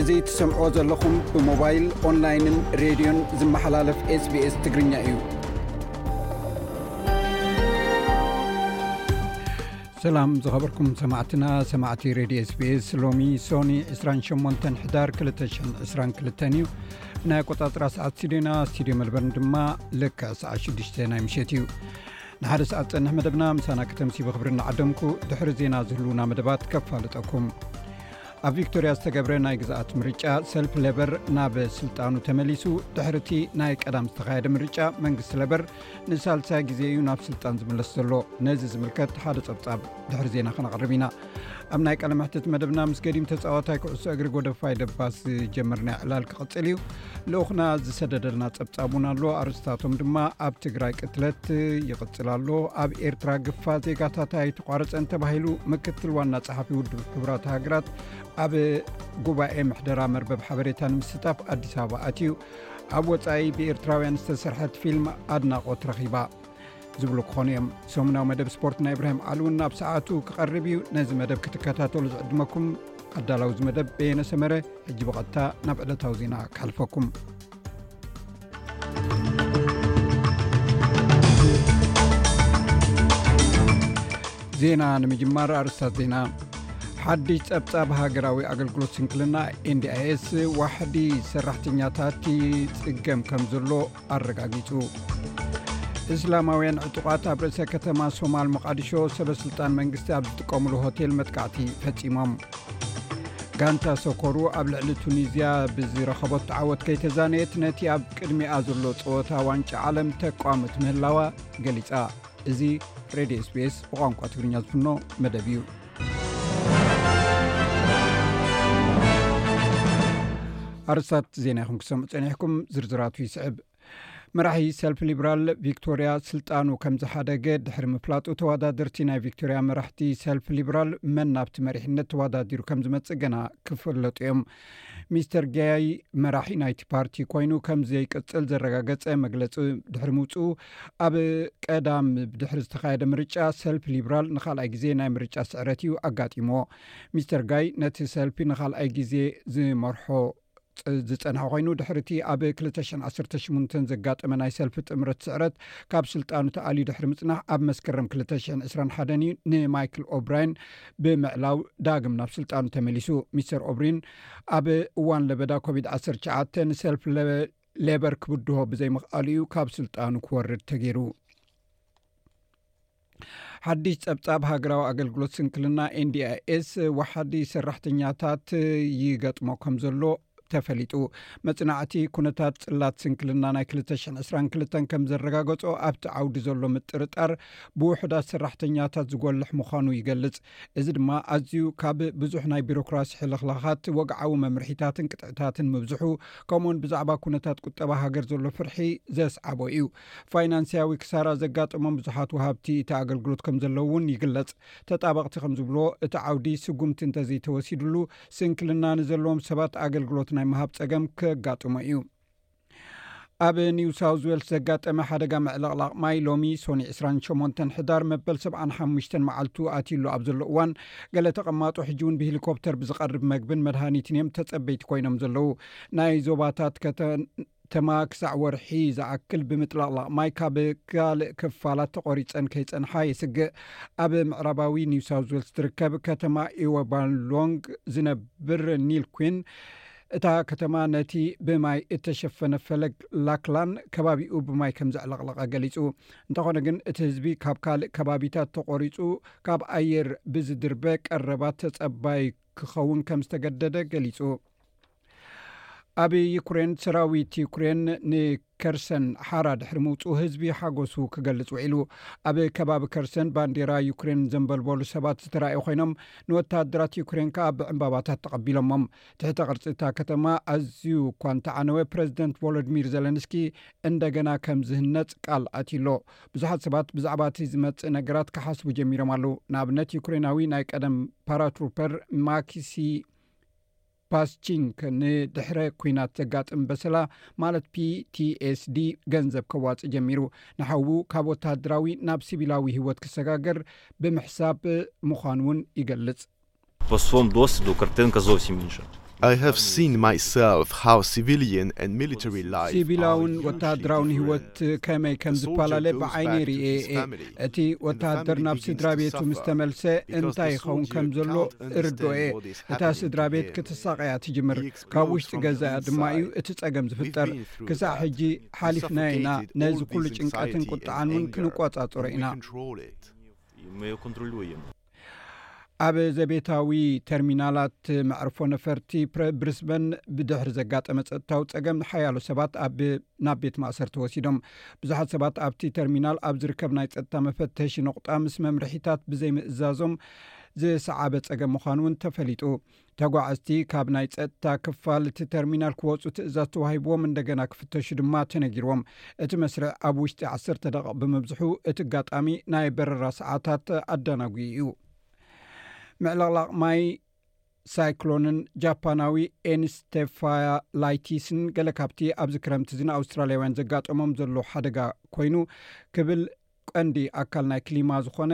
እዚ ትሰምዕዎ ዘለኹም ብሞባይል ኦንላይንን ሬድዮን ዝመሓላለፍ ስbስ ትግርኛ እዩ ሰላም ዝኸበርኩም ሰማዕትና ሰማዕቲ ሬድዮ ስፔስ ሎሚ ሶኒ 28 ሕዳር 222 እዩ ናይ ኣቆጣፅራ ሰዓት ስድዮና ስድዮ መልበርን ድማ ልክዕ ሰዓት 6ዱሽ ናይ ምሸት እዩ ንሓደ ሰዓት ፀንሕ መደብና ምሳና ክተምሲ ብክብሪ እናዓደምኩ ድሕሪ ዜና ዝህልውና መደባት ከፋልጠኩም ኣብ ቪክቶርያ ዝተገብረ ናይ ግዛኣት ምርጫ ሰልፍ ለበር ናብ ስልጣኑ ተመሊሱ ድሕርቲ ናይ ቀዳም ዝተኻየደ ምርጫ መንግስቲ ለበር ንሳልሳይ ግዜ እዩ ናብ ስልጣን ዝምለስ ዘሎ ነዚ ዝምልከት ሓደ ፀብፃብ ድሕሪ ዜና ከነቕርብ ኢና ኣብ ናይ ቀለምሕትት መደብና ምስ ገዲም ተፃዋታይ ክዕሶ እግሪ ጎደፋይ ደባስ ዝጀመር ናይ ዕላል ክቕፅል እዩ ልኡኹና ዝሰደደልና ፀብፃብ እውን ኣሎ ኣርስታቶም ድማ ኣብ ትግራይ ቅትለት ይቕፅል ኣሎ ኣብ ኤርትራ ግፋ ዜጋታት ኣይተቋረፀን ተባሂሉ ምክትል ዋና ፀሓፊ ውድብ ክብራት ሃገራት ኣብ ጉባኤ ምሕደራ መርበብ ሓበሬታ ንምስታፍ ኣዲስ ኣበባ ኣትዩ ኣብ ወፃኢ ብኤርትራውያን ዝተሰርሐት ፊልም ኣድናቆት ረኺባ ዝብሉ ክኾኑ እዮም ሰሙናዊ መደብ ስፖርት ናይ ብራሂም ዓል እውን ናብ ሰዓቱ ክቐርብ እዩ ነዚ መደብ ክትከታተሉ ዝዕድመኩም ኣዳላዊ ዚ መደብ በየነ ሰመረ ሕጂ ብቐጥታ ናብ ዕለታዊ ዜና ክሓልፈኩም ዜና ንምጅማር ኣርስታት ዜና ሓድሽ ጸብጻብ ሃገራዊ ኣገልግሎት ስንክልና ኤንዲኣይስ ዋሕዲ ሰራሕተኛታት ጽገም ከም ዘሎ ኣረጋጊጹ እስላማውያን ዕጡቓት ኣብ ርእሰ ከተማ ሶማል መቓድሾ ሰበስልጣን መንግስቲ ኣብ ዝጥቀምሉ ሆቴል መጥቃዕቲ ፈጺሞም ጋንታ ሰኮሩ ኣብ ልዕሊ ቱኒዝያ ብዝረኸቦት ተዓወት ከይተዛነየት ነቲ ኣብ ቅድሚኣ ዘሎ ጸወታ ዋንጫ ዓለም ተቋምት ምህላዋ ገሊጻ እዚ ሬድዮ ስፔስ ብቋንቋ ትግርኛ ዝፍኖ መደብ እዩ ኣርስታት ዜና ይኹም ክሰምዑ ፀኒሕኩም ዝርዝራቱ ይስዕብ መራሒ ሰልፊ ሊብራል ቪክቶርያ ስልጣኑ ከም ዝሓደገ ድሕሪ ምፍላጡ ተወዳድርቲ ናይ ቪክቶርያ መራሕቲ ሰልፊ ሊብራል መን ናብቲ መሪሕነት ተወዳዲሩ ከም ዝመፅእ ገና ክፍለጡ እዮም ሚስተር ገያይ መራሒ ናይቲ ፓርቲ ኮይኑ ከም ዘይቅፅል ዘረጋገፀ መግለፂ ድሕሪ ምውፅኡ ኣብ ቀዳም ድሕሪ ዝተኻየደ ምርጫ ሰልፊ ሊብራል ንካልኣይ ግዜ ናይ ምርጫ ስዕረት እዩ ኣጋጢሞ ሚስተር ጋይ ነቲ ሰልፊ ንካልኣይ ግዜ ዝመርሖ ዝፀንሐ ኮይኑ ድሕሪ እቲ ኣብ 218 ዘጋጠመ ናይ ሰልፊ ጥምረት ስዕረት ካብ ስልጣኑ ተኣልዩ ድሕሪ ምፅናሕ ኣብ መስከረም 221 እዩ ንማይክል ኦብራይን ብምዕላው ዳግም ናብ ስልጣኑ ተመሊሱ ሚስተር ኦብሪን ኣብ እዋን ለበዳ ኮቪድ 19 ንሰልፊ ሌበር ክብድሆ ብዘይምክኣሉ እዩ ካብ ስልጣኑ ክወርድ ተገይሩ ሓድሽ ፀብፃብ ሃገራዊ ኣገልግሎት ስንክልና ኤንዲኣኤስ ዋሓዲ ሰራሕተኛታት ይገጥሞ ከም ዘሎ ተፈሊጡ። መጽናዕቲ ኩነታት ጽላት ስንክልና ናይ ክልተ ሽሕን ዕስራን ክልተን ከም ዘረጋገጾ ኣብቲ ዓውዲ ዘሎ ምጥርጣር ብውሑዳት ሰራሕተኛታት ዝጎልሕ ምዃኑ ይገልጽ። እዚ ድማ ኣዝዩ ካብ ብዙሕ ናይ ቢሮክራሲ ሕልኽላኻት፣ ወግዓዊ መምርሒታትን ቅጥዕታትን ምብዝሑ፣ ከምኡውን ብዛዕባ ኩነታት ቁጠባ ሃገር ዘሎ ፍርሒ ዘስዓቦ እዩ። ፋይናንስያዊ ክሳራ ዘጋጠሞም ብዙሓት ወሃብቲ እቲ ኣገልግሎት ከም ዘለዉ እውን ይግለጽ። ተጣበቕቲ ከም ዝብልዎ፣ እቲ ዓውዲ ስጉምቲ እንተዘይተወሲድሉ ስንክልና ንዘለዎም ሰባት ኣገልግሎት ናይ ምሃብ ጸገም ከጋጥሞ እዩ። ኣብ ኒው ሳውዝ ዌልስ ዘጋጠመ ሓደጋ ምዕልቕላቕ ማይ ሎሚ ሶኒ 28 ሕዳር መበል 75 መዓልቱ ኣትዩሉ ኣብ ዘሎ እዋን ገለ ተቐማጦ ሕጂ እውን ብሄሊኮፕተር ብዝቐርብ መግብን መድሃኒትን እዮም ተጸበይቲ ኮይኖም ዘለዉ ናይ ዞባታት ተማ ክሳዕ ወርሒ ዝኣክል ብምጥላቕላቕ ማይ ካብ ካልእ ክፋላት ተቖሪጸን ከይጸንሓ የስግእ። ኣብ ምዕራባዊ ኒው ሳውዝ ዌልስ ትርከብ ከተማ ኢወባንሎንግ ዝነብር ኒል ኩን፣ እታ ከተማ ነቲ ብማይ እተሸፈነ ፈለግ ላክላን ከባቢኡ ብማይ ከም ዘዕለቕለቐ ገሊጹ። እንተዀነ ግን፣ እቲ ህዝቢ ካብ ካልእ ከባቢታት ተቖሪጹ ካብ ኣየር ብዝድርበ ቀረባት ተጸባይ ክኸውን ከም ዝተገደደ ገሊጹ። ኣብ ዩክሬን ሰራዊት ዩክሬን ንከርሰን ሓራ ድሕሪ ምውፅኡ ህዝቢ ሓጎሱ ክገልፅ ውዒሉ። ኣብ ከባቢ ከርሰን ባንዴራ ዩክሬን ዘንበልበሉ ሰባት ዝተራእዩ ኮይኖም ንወተሃደራት ዩክሬን ከዓ ብዕምባባታት ተቐቢሎሞም። ትሕተ ቅርፂ እታ ከተማ ኣዝዩ እኳ እንተዓነወ ፕረዚደንት ቮሎድሚር ዘለንስኪ እንደገና ከም ዝህነፅ ቃል ኣትዩ ኣሎ። ብዙሓት ሰባት ብዛዕባ እቲ ዝመፅእ ነገራት ክሓስቡ ጀሚሮም ኣለው። ንኣብነት ዩክሬናዊ ናይ ቀደም ፓራትሩፐር ማክሲ ፓስቺንክ ንድሕረ ኲናት ዘጋጥም በሰላ ማለት ፒቲኤስዲ ገንዘብ ከዋጽእ ጀሚሩ። ንሓዉ ካብ ወተሃደራዊ ናብ ሲቪላዊ ህይወት ክሰጋገር ብምሕሳብ ምዃኑ'ውን ይገልጽ። ሲቪላውን ወተሃደራውን ህይወት እቲ ከመይ ከም ዝፈላለ ብዓይነይ ርእየ እየ። እቲ ወተሃደር ናብ ስድራ ቤቱ ምስ ተመልሰ እንታይ ይኸውን ከም ዘሎ እርድኦ እየ። እታ ስድራ ቤት ክትሳቐ እያ ትጅምር፣ ካብ ውሽጢ ገዛኣ ድማ እዩ እቲ ጸገም ዝፍጠር። ክሳዕ ሕጂ ሓሊፍናዮ ኢና፣ ነዚ ዅሉ ጭንቀትን ቍጥዓን እውን ክንቈጻጸሮ ኢና። ኣብ ዘቤታዊ ተርሚናላት መዕርፎ ነፈርቲ ብሪስበን ብድሕሪ ዘጋጠመ ፀጥታዊ ፀገም ሓያሎ ሰባት ኣብ ናብ ቤት ማእሰር ተወሲዶም ብዙሓት ሰባት ኣብቲ ተርሚናል ኣብ ዝርከብ ናይ ፀጥታ መፈተሺ ነቑጣ ምስ መምርሒታት ብዘይምእዛዞም ዝሰዓበ ፀገም ምዃኑ እውን ተፈሊጡ ተጓዓዝቲ ካብ ናይ ጸጥታ ክፋል እቲ ተርሚናል ክወጹ ትእዛዝ ተዋሂብዎም እንደገና ክፍተሹ ድማ ተነጊርዎም። እቲ መስርዕ ኣብ ውሽጢ ዓሰርተ ደቒቕ ብምብዝሑ እቲ ኣጋጣሚ ናይ በረራ ሰዓታት ኣዳናጒዩ እዩ። ምዕልቕላቕ ማይ ሳይክሎንን ጃፓናዊ ኤንስተፋላይቲስን ገለ ካብቲ ኣብዚ ክረምቲ እዚ ንኣውስትራልያውያን ዘጋጠሞም ዘሎ ሓደጋ ኮይኑ ክብል ቐንዲ ኣካል ናይ ክሊማ ዝኾነ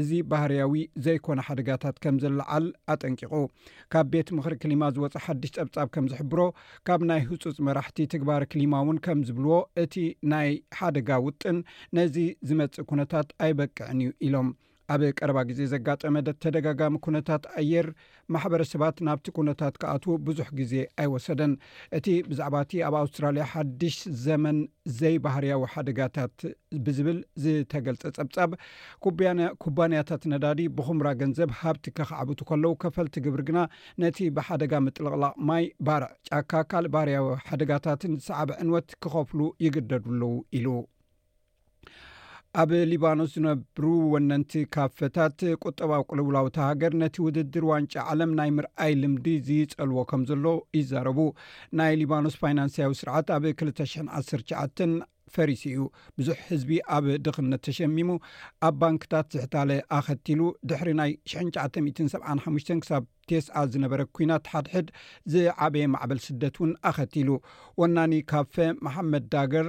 እዚ ባህርያዊ ዘይኮነ ሓደጋታት ከም ዝለዓል ኣጠንቂቑ። ካብ ቤት ምኽሪ ክሊማ ዝወጸ ሓድሽ ጸብጻብ ከም ዝሕብሮ፣ ካብ ናይ ህጹጽ መራሕቲ ትግባረ ክሊማ እውን ከም ዝብልዎ እቲ ናይ ሓደጋ ውጥን ነዚ ዝመጽእ ኩነታት ኣይበቅዕን እዩ ኢሎም። ኣብ ቀረባ ግዜ ዘጋጠመ ተደጋጋሚ ኩነታት ኣየር፣ ማሕበረሰባት ናብቲ ኩነታት ክኣትዉ ብዙሕ ግዜ ኣይወሰደን። እቲ ብዛዕባ እቲ ኣብ ኣውስትራልያ ሓድሽ ዘመን ዘይባህርያዊ ሓደጋታት ብዝብል ዝተገልጸ ጸብጻብ፣ ኩባንያ ኩባንያታት ነዳዲ ብኹምራ ገንዘብ ሃብቲ ከኻዕብቱ ከለዉ፣ ከፈልቲ ግብሪ ግና ነቲ ብሓደጋ ምጥልቕላቕ ማይ፣ ባርዕ ጫካ፣ ካልእ ባህርያዊ ሓደጋታትን ዝሰዓበ ዕንወት ክኸፍሉ ይግደዱ ኣለዉ ኢሉ። ኣብ ሊባኖስ ዝነብሩ ወነንቲ ካፈታት ቁጠባዊ ቅልውላውታ ሃገር ነቲ ውድድር ዋንጫ ዓለም ናይ ምርኣይ ልምዲ ዝጸልዎ ከም ዘሎ ይዛረቡ ናይ ሊባኖስ ፋይናንስያዊ ስርዓት ኣብ 219 ፈሪሲ እዩ ብዙሕ ህዝቢ ኣብ ድኽነት ተሸሚሙ ኣብ ባንክታት ዝሕታለ ኣኸቲሉ ድሕሪ ናይ 975 ክሳብ ቴስዓ ዝነበረ ኩናት ሓድሕድ ዝዓበየ ማዕበል ስደት እውን ኣኸቲሉ ወናኒ ካፈ መሓመድ ዳገር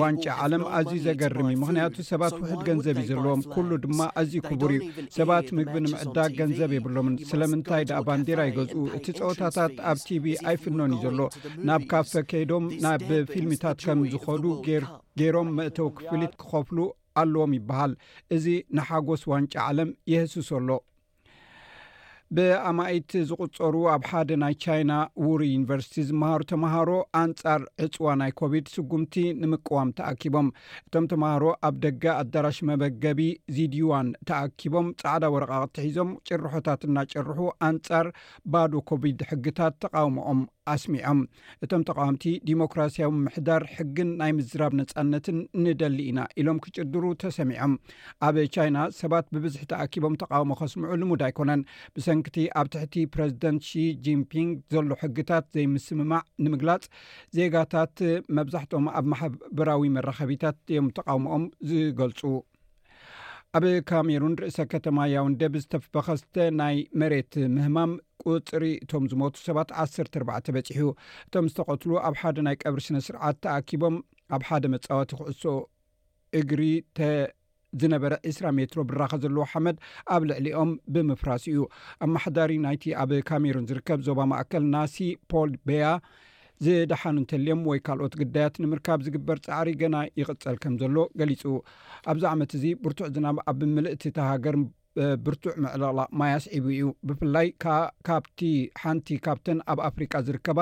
ዋንጫ ዓለም ኣዝዩ ዘገርም እዩ ምክንያቱ ሰባት ውሕድ ገንዘብ እዩ ዘለዎም ኩሉ ድማ ኣዝዩ ክቡር እዩ ሰባት ምግቢ ንምዕዳግ ገንዘብ የብሎምን ስለምንታይ ደኣ ባንዴራ ይገዝኡ እቲ ፀወታታት ኣብ ቲቪ ኣይፍኖን እዩ ዘሎ ናብ ካፈ ከይዶም ናብ ፊልሚታት ከም ዝኸዱ ገይሮም መእተው ክፍሊት ክኸፍሉ ኣለዎም ይበሃል እዚ ንሓጎስ ዋንጫ ዓለም የህስሶ ኣሎ ብኣማኢት ዝቁፀሩ ኣብ ሓደ ናይ ቻይና ውሩ ዩኒቨርሲቲ ዝመሃሩ ተምሃሮ ኣንፃር ዕፅዋ ናይ ኮቪድ ስጉምቲ ንምቅዋም ተኣኪቦም እቶም ተምሃሮ ኣብ ደገ ኣዳራሽ መበገቢ ዚድዋን ተኣኪቦም ፃዕዳ ወረቃቅቲ ሒዞም ጭርሖታት እናጨርሑ ኣንፃር ባዶ ኮቪድ ሕግታት ተቃውሞኦም ኣስሚዖም እቶም ተቃዋምቲ ዲሞክራስያዊ ምሕዳር ሕግን ናይ ምዝራብ ነፃነትን ንደሊ ኢና ኢሎም ክጭድሩ ተሰሚዖም ኣብ ቻይና ሰባት ብብዝሒ ተኣኪቦም ተቃውሞ ከስምዑ ልሙድ ኣይኮነን ብሰንኪቲ ኣብ ትሕቲ ፕረዚደንት ሺ ጂንፒንግ ዘሎ ሕግታት ዘይምስምማዕ ንምግላፅ ዜጋታት መብዛሕትኦም ኣብ ማሕበራዊ መራኸቢታት እዮም ተቃውሞኦም ዝገልፁ ኣብ ካሜሩን ርእሰ ከተማ ያውንደ ብዝተበኸስተ ናይ መሬት ምህማም ቁፅሪ እቶም ዝሞቱ ሰባት 14 በፂሑ እቶም ዝተቐትሉ ኣብ ሓደ ናይ ቀብሪ ስነ ስርዓት ተኣኪቦም ኣብ ሓደ መፃወቲ ክዕሶ እግሪ ዝነበረ 20 ሜትሮ ብራኸ ዘለዎ ሓመድ ኣብ ልዕሊኦም ብምፍራስ እዩ ኣመሓዳሪ ናይቲ ኣብ ካሜሩን ዝርከብ ዞባ ማእከል ናሲ ፖል ቤያ ዝደሓኑ እንተልዮም ወይ ካልኦት ግዳያት ንምርካብ ዝግበር ጻዕሪ ገና ይቕጸል ከም ዘሎ ገሊጹ። ኣብዚ ዓመት እዚ ብርቱዕ ዝናብ ኣብ ምልእቲ እታ ሃገር ብርቱዕ ምዕልቕላቕ ማይ ኣስዒቡ እዩ፣ ብፍላይ ከኣ ካብቲ ሓንቲ ካብተን ኣብ ኣፍሪቃ ዝርከባ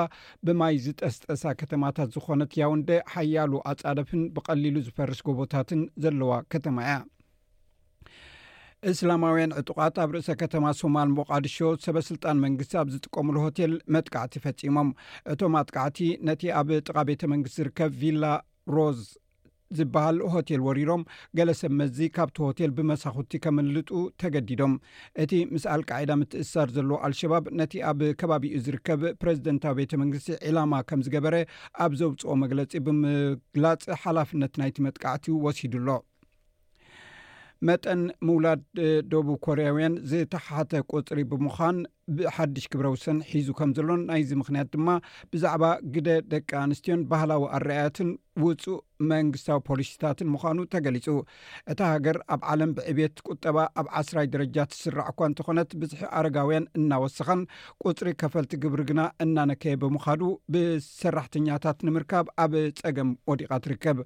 ብማይ ዝጠስጠሳ ከተማታት ዝኾነት ያውንደ ሓያሎ ኣጻደፍን ብቐሊሉ ዝፈርስ ጎቦታትን ዘለዋ ከተማ እያ። እስላማውያን ዕጡቓት ኣብ ርእሰ ከተማ ሶማል ሞቓድሾ ሰበ ስልጣን መንግስቲ ኣብ ዝጥቀምሉ ሆቴል መጥቃዕቲ ፈፂሞም እቶም ኣጥቃዕቲ ነቲ ኣብ ጥቓ ቤተ መንግስቲ ዝርከብ ቪላ ሮዝ ዝበሃል ሆቴል ወሪሮም ገለ ሰብ መዚ ካብቲ ሆቴል ብመሳኹቲ ከምልጡ ተገዲዶም እቲ ምስ ኣልቃዒዳ ምትእስሳር ዘለዎ ኣልሸባብ ነቲ ኣብ ከባቢኡ ዝርከብ ፕረዚደንታዊ ቤተ መንግስቲ ዒላማ ከም ዝገበረ ኣብ ዘውፅኦ መግለፂ ብምግላፅ ሓላፍነት ናይቲ መጥቃዕቲ ወሲዱ ኣሎ መጠን ምውላድ ደቡብ ኮርያውያን ዝተሓተ ቁፅሪ ብምዃን ብሓድሽ ክብረ ውሰን ሒዙ ከም ዘሎን ናይዚ ምክንያት ድማ ብዛዕባ ግደ ደቂ ኣንስትዮን ባህላዊ ኣረኣያትን ውፁእ መንግስታዊ ፖሊሲታትን ምዃኑ ተገሊፁ እታ ሃገር ኣብ ዓለም ብዕቤት ቁጠባ ኣብ ዓስራይ ደረጃ ትስራዕ እኳ እንተኾነት ብዝሒ ኣረጋውያን እናወሰኸን ቁፅሪ ከፈልቲ ግብሪ ግና እናነከየ ብምዃዱ ብሰራሕተኛታት ንምርካብ ኣብ ፀገም ወዲቓ ትርከብ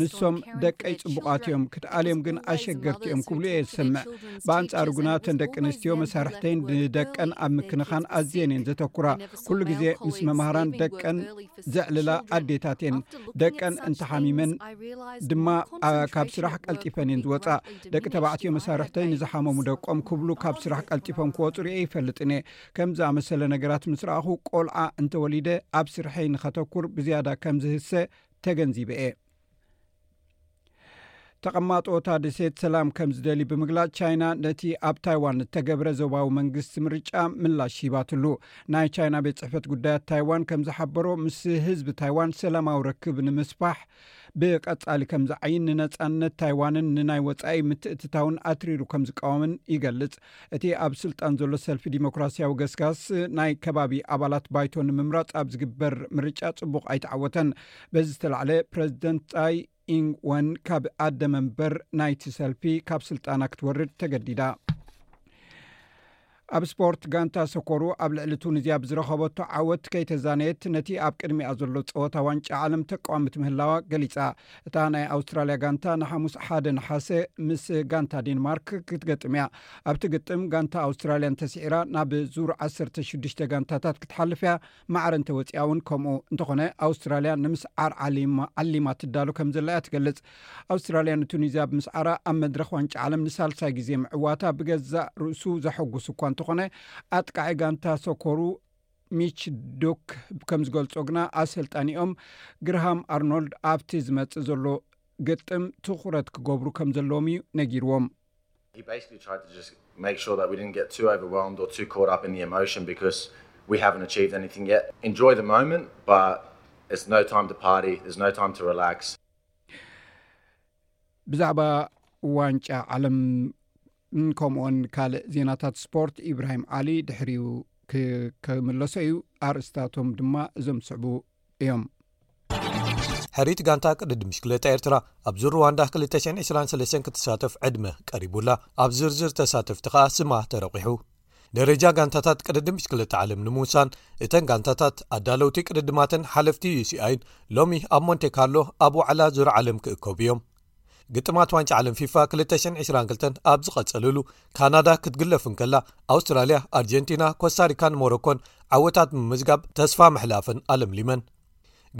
ንሶም ደቀይ ፅቡቓት እዮም ክትኣልዮም ግን ኣሸገርቲ እዮም ክብሉ እየ ዝሰምዕ ብኣንፃሩ ግና ተን ደቂ ኣንስትዮ መሳርሕተይን ንደቀን ኣብ ምክንኻን ኣዝየን እየን ዘተኩራ ኩሉ ግዜ ምስ መማህራን ደቀን ዘዕልላ ኣዴታት እየን ደቀን እንተሓሚመን ድማ ካብ ስራሕ ቀልጢፈን እየን ዝወፃ ደቂ ተባዕትዮ መሳርሕተይ ንዝሓመሙ ደቆም ክብሉ ካብ ስራሕ ቀልጢፎም ክወፁ ርኤ ይፈልጥን እየ ከም ዝኣመሰለ ነገራት ምስ ረኣኹ ቆልዓ እንተወሊደ ኣብ ስርሐይ ንኸተኩር ብዝያዳ ከም ዝህሰ ተገንዚበ እየ። ተቐማጦ እታ ደሴት ሰላም ከም ዝደልዩ ብምግላጽ ቻይና ነቲ ኣብ ታይዋን እተገብረ ዞባዊ መንግስቲ ምርጫ ምላሽ ሂባትሉ። ናይ ቻይና ቤት ጽሕፈት ጉዳያት ታይዋን ከም ዝሓበሮ ምስ ህዝቢ ታይዋን ሰላማዊ ርክብ ንምስፋሕ ብቐጻሊ ከም ዝዓይን ንነጻነት ታይዋንን ንናይ ወጻኢ ምትእትታውን ኣትሪሩ ከም ዝቃወምን ይገልጽ። እቲ ኣብ ስልጣን ዘሎ ሰልፊ ዲሞክራሲያዊ ገስጋስ ናይ ከባቢ ኣባላት ባይቶ ንምምራፅ ኣብ ዝግበር ምርጫ ፅቡቕ ኣይተዓወተን። በዚ ዝተላዕለ ፕረዚደንት ፃይ ኢንግ ወን ካብ ኣደ መንበር ናይቲ ሰልፊ ካብ ስልጣና ክትወርድ ተገዲዳ። ኣብ ስፖርት ጋንታ ሰኮሩ ኣብ ልዕሊ ቱኒዝያ ብዝረኸበቶ ዓወት ከይተዛነየት ነቲ ኣብ ቅድሚኣ ዘሎ ፀወታ ዋንጫ ዓለም ተቃዋሚት ምህላዋ ገሊፃ። እታ ናይ ኣውስትራልያ ጋንታ ንሓሙስ ሓደ ነሓሰ ምስ ጋንታ ዴንማርክ ክትገጥም እያ። ኣብቲ ግጥም ጋንታ ኣውስትራልያ እንተስዒራ ናብ ዙር ዓሰርተ ሽዱሽተ ጋንታታት ክትሓልፍ እያ፣ ማዕረ እንተወጺኣ እውን ከምኡ። እንተኾነ ኣውስትራልያ ንምስዓር ዓሊማ ትዳሎ ከምዘላ እያ ትገልጽ። ኣውስትራልያ ንቱኒዝያ ብምስዓራ ኣብ መድረኽ ዋንጫ ዓለም ንሳልሳይ ግዜ ምዕዋታ ብገዛእ ርእሱ ዘሐጉስ እኳ እንተኾነ ኣጥቃዒ ጋንታ ሶኮሩ ሚች ዱክ ከም ዝገልጾ ግና ኣሰልጣኒኦም ግርሃም ኣርኖልድ ኣብቲ ዝመጽእ ዘሎ ግጥም ትኹረት ክገብሩ ከም ዘለዎም እዩ ነጊርዎም። ብዛዕባ ዋንጫ ዓለም ከምኡኦን ካልእ ዜናታት ስፖርት ኢብራሂም ዓሊ ድሕሪኡ ክከምለሶ እዩ ኣርእስታቶም ድማ እዞም ዝስዕቡ እዮም ሕሪት ጋንታ ቅድዲ ምሽክለጣ ኤርትራ ኣብዚ ሩዋንዳ 223 ክትሳተፍ ዕድመ ቀሪቡላ ኣብ ዝርዝር ተሳተፍቲ ከኣ ስማ ተረቂሑ ደረጃ ጋንታታት ቅድድም ብሽክለታ ዓለም ንምውሳን እተን ጋንታታት ኣዳለውቲ ቅድድማትን ሓለፍቲ ዩሲኣይን ሎሚ ኣብ ሞንቴካርሎ ኣብ ዋዕላ ዙር ዓለም ክእከቡ እዮም ግጥማት ዋንጫ ዓለም ፊፋ 222 ኣብ ዝቐጸልሉ ካናዳ ክትግለፍ እንከላ ኣውስትራልያ ኣርጀንቲና ኮስታሪካን ሞሮኮን ዓወታት ምምዝጋብ ተስፋ ምሕላፈን ኣለምሊመን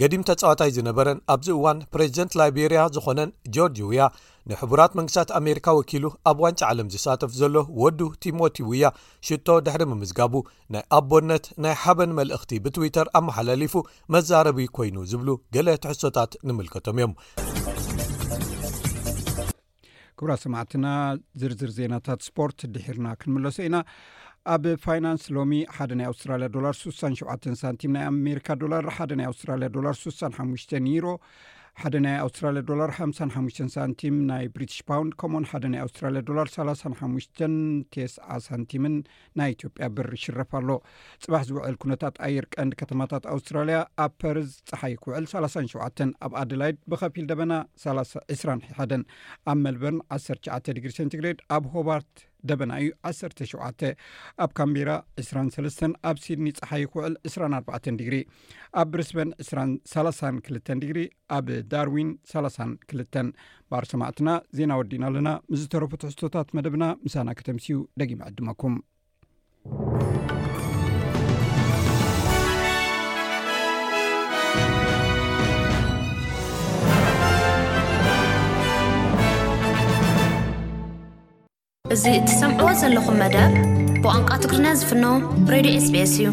ገዲም ተጻዋታይ ዝነበረን ኣብዚ እዋን ፕሬዚደንት ላይቤርያ ዝኾነን ጆርጅ ውያ ንሕቡራት መንግስታት ኣሜሪካ ወኪሉ ኣብ ዋንጫ ዓለም ዝሳተፍ ዘሎ ወዱ ቲሞቲ ውያ ሽቶ ድሕሪ ምምዝጋቡ ናይ ኣቦነት ናይ ሓበን መልእኽቲ ብትዊተር ኣመሓላሊፉ መዛረቢ ኮይኑ ዝብሉ ገለ ትሕሶታት ንምልከቶም እዮም ክብራት ሰማዕትና ዝርዝር ዜናታት ስፖርት ድሒርና ክንምለሶ ኢና ኣብ ፋይናንስ ሎሚ ሓደ ናይ ኣውስትራልያ ዶላር 67 ሳንቲም ናይ ኣሜሪካ ዶላር ሓደ ናይ ኣውስትራልያ ዶላር 65 ዩሮ ሓደ ናይ ኣውስትራልያ ዶላር 55 ሳንቲም ናይ ብሪትሽ ፓውንድ ከምኡውን ሓደ ናይ ኣውስትራልያ ዶላር 35 ቴስዓ ሳንቲምን ናይ ኢትዮጵያ ብር ይሽረፍ ኣሎ። ጽባሕ ዝውዕል ኩነታት ኣየር ቀንዲ ከተማታት ኣውስትራልያ ኣብ ፐርዝ ፀሓይ ክውዕል 37 ኣብ ኣደላይድ ብኸፊል ደበና 221 ኣብ መልበርን 19 ዲግሪ ሴንቲግሬድ ኣብ ሆባርት ደበና እዩ 17 ኣብ ካምቢራ 23 ኣብ ሲድኒ ፀሓይ ክውዕል 24 ዲግሪ ኣብ ብሪስበን ዕስራን ሰላሳን ክልተን ዲግሪ ኣብ ዳርዊን ሰላሳን ክልተን ባር ሰማዕትና ዜና ወዲእና ኣለና ምስ ዝተረፉ ትሕዝቶታት መደብና ምሳና ከተምስዩ ደጊመ ዕድመኩም እዚ እትሰምዕዎ ዘለኹም መደብ ብቋንቋ ትግርኛ ዝፍኖ ሬድዮ ኤስቤስ እዩ።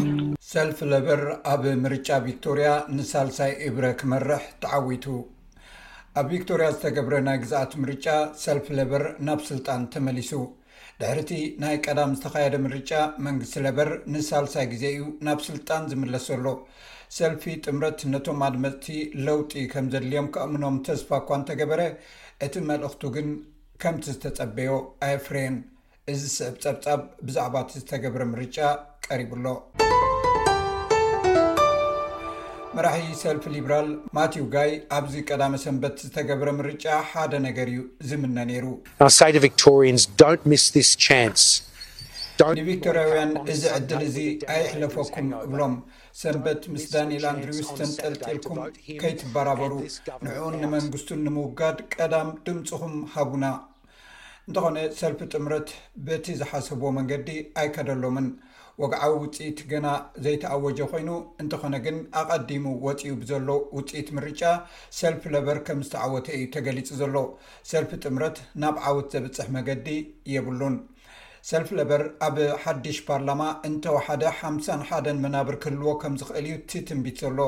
ሰልፊ ለበር ኣብ ምርጫ ቪክቶርያ ንሳልሳይ እብረ ክመርሕ ተዓዊቱ። ኣብ ቪክቶርያ ዝተገብረ ናይ ግዝኣት ምርጫ ሰልፊ ለበር ናብ ስልጣን ተመሊሱ። ድሕሪቲ ናይ ቀዳም ዝተኻየደ ምርጫ መንግስቲ ለበር ንሳልሳይ ግዜ እዩ ናብ ስልጣን ዝምለስ ዘሎ። ሰልፊ ጥምረት ነቶም ኣድመፅቲ ለውጢ ከምዘድልዮም ከእምኖም ተስፋ እኳ እንተገበረ እቲ መልእኽቱ ግን ከምቲ ዝተጸበዮ ኣየፍረየን። እዚ ዝስዕብ ጸብጻብ ብዛዕባ እቲ ዝተገብረ ምርጫ ቀሪቡ ኣሎ። መራሒ ሰልፊ ሊብራል ማቲው ጋይ ኣብዚ ቀዳመ ሰንበት ዝተገብረ ምርጫ ሓደ ነገር እዩ ዝምነ ነይሩ። ንቪክቶርያውያን እዚ ዕድል እዚ ኣይሕለፈኩም እብሎም። ሰንበት ምስ ዳንኤል ኣንድሪውስ ተንጠልጢልኩም ከይትበራበሩ፣ ንዕኡን ንመንግስቱን ንምውጋድ ቀዳም ድምጽኹም ሃቡና። እንተኾነ ሰልፊ ጥምረት በቲ ዝሓሰብዎ መንገዲ ኣይከደሎምን። ወግዓዊ ውጽኢት ገና ዘይተኣወጀ ኮይኑ፣ እንተኾነ ግን ኣቐዲሙ ወጺኡ ብዘሎ ውጽኢት ምርጫ ሰልፊ ለበር ከምዝተዓወተ እዩ ተገሊጹ ዘሎ። ሰልፊ ጥምረት ናብ ዓወት ዘብጽሕ መገዲ የብሉን። ሰልፊ ለበር ኣብ ሓድሽ ፓርላማ እንተወሓደ ሓምሳን ሓደን መናብር ክህልዎ ከም ዝኽእል እዩ እቲ ትንቢት ዘሎ።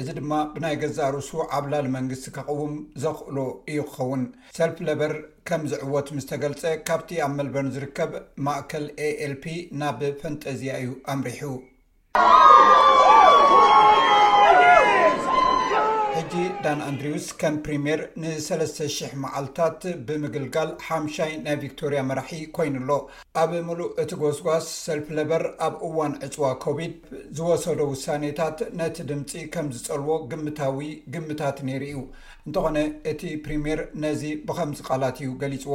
እዚ ድማ ብናይ ገዛእ ርእሱ ዓብላሊ መንግስቲ ከቕውም ዘኽእሎ እዩ ክኸውን። ሰልፊ ለበር ከም ዝዕወት ምስ ተገልጸ ካብቲ ኣብ መልበርን ዝርከብ ማእከል ኤኤልፒ ናብ ፈንጠዝያ እዩ ኣምሪሑ። ሕጂ ዳን ኣንድሪውስ ከም ፕሪምየር ን3,000 መዓልታት ብምግልጋል ሓምሻይ ናይ ቪክቶርያ መራሒ ኮይኑ ኣሎ። ኣብ ምሉእ እቲ ጎስጓስ ሰልፊ ለበር ኣብ እዋን ዕጽዋ ኮቪድ ዝወሰዶ ውሳኔታት ነቲ ድምጺ ከም ዝጸልዎ ግምታዊ ግምታት ነይሩ እዩ፣ እንተኾነ እቲ ፕሪምየር ነዚ ብኸምዚ ቃላት እዩ ገሊጽዎ።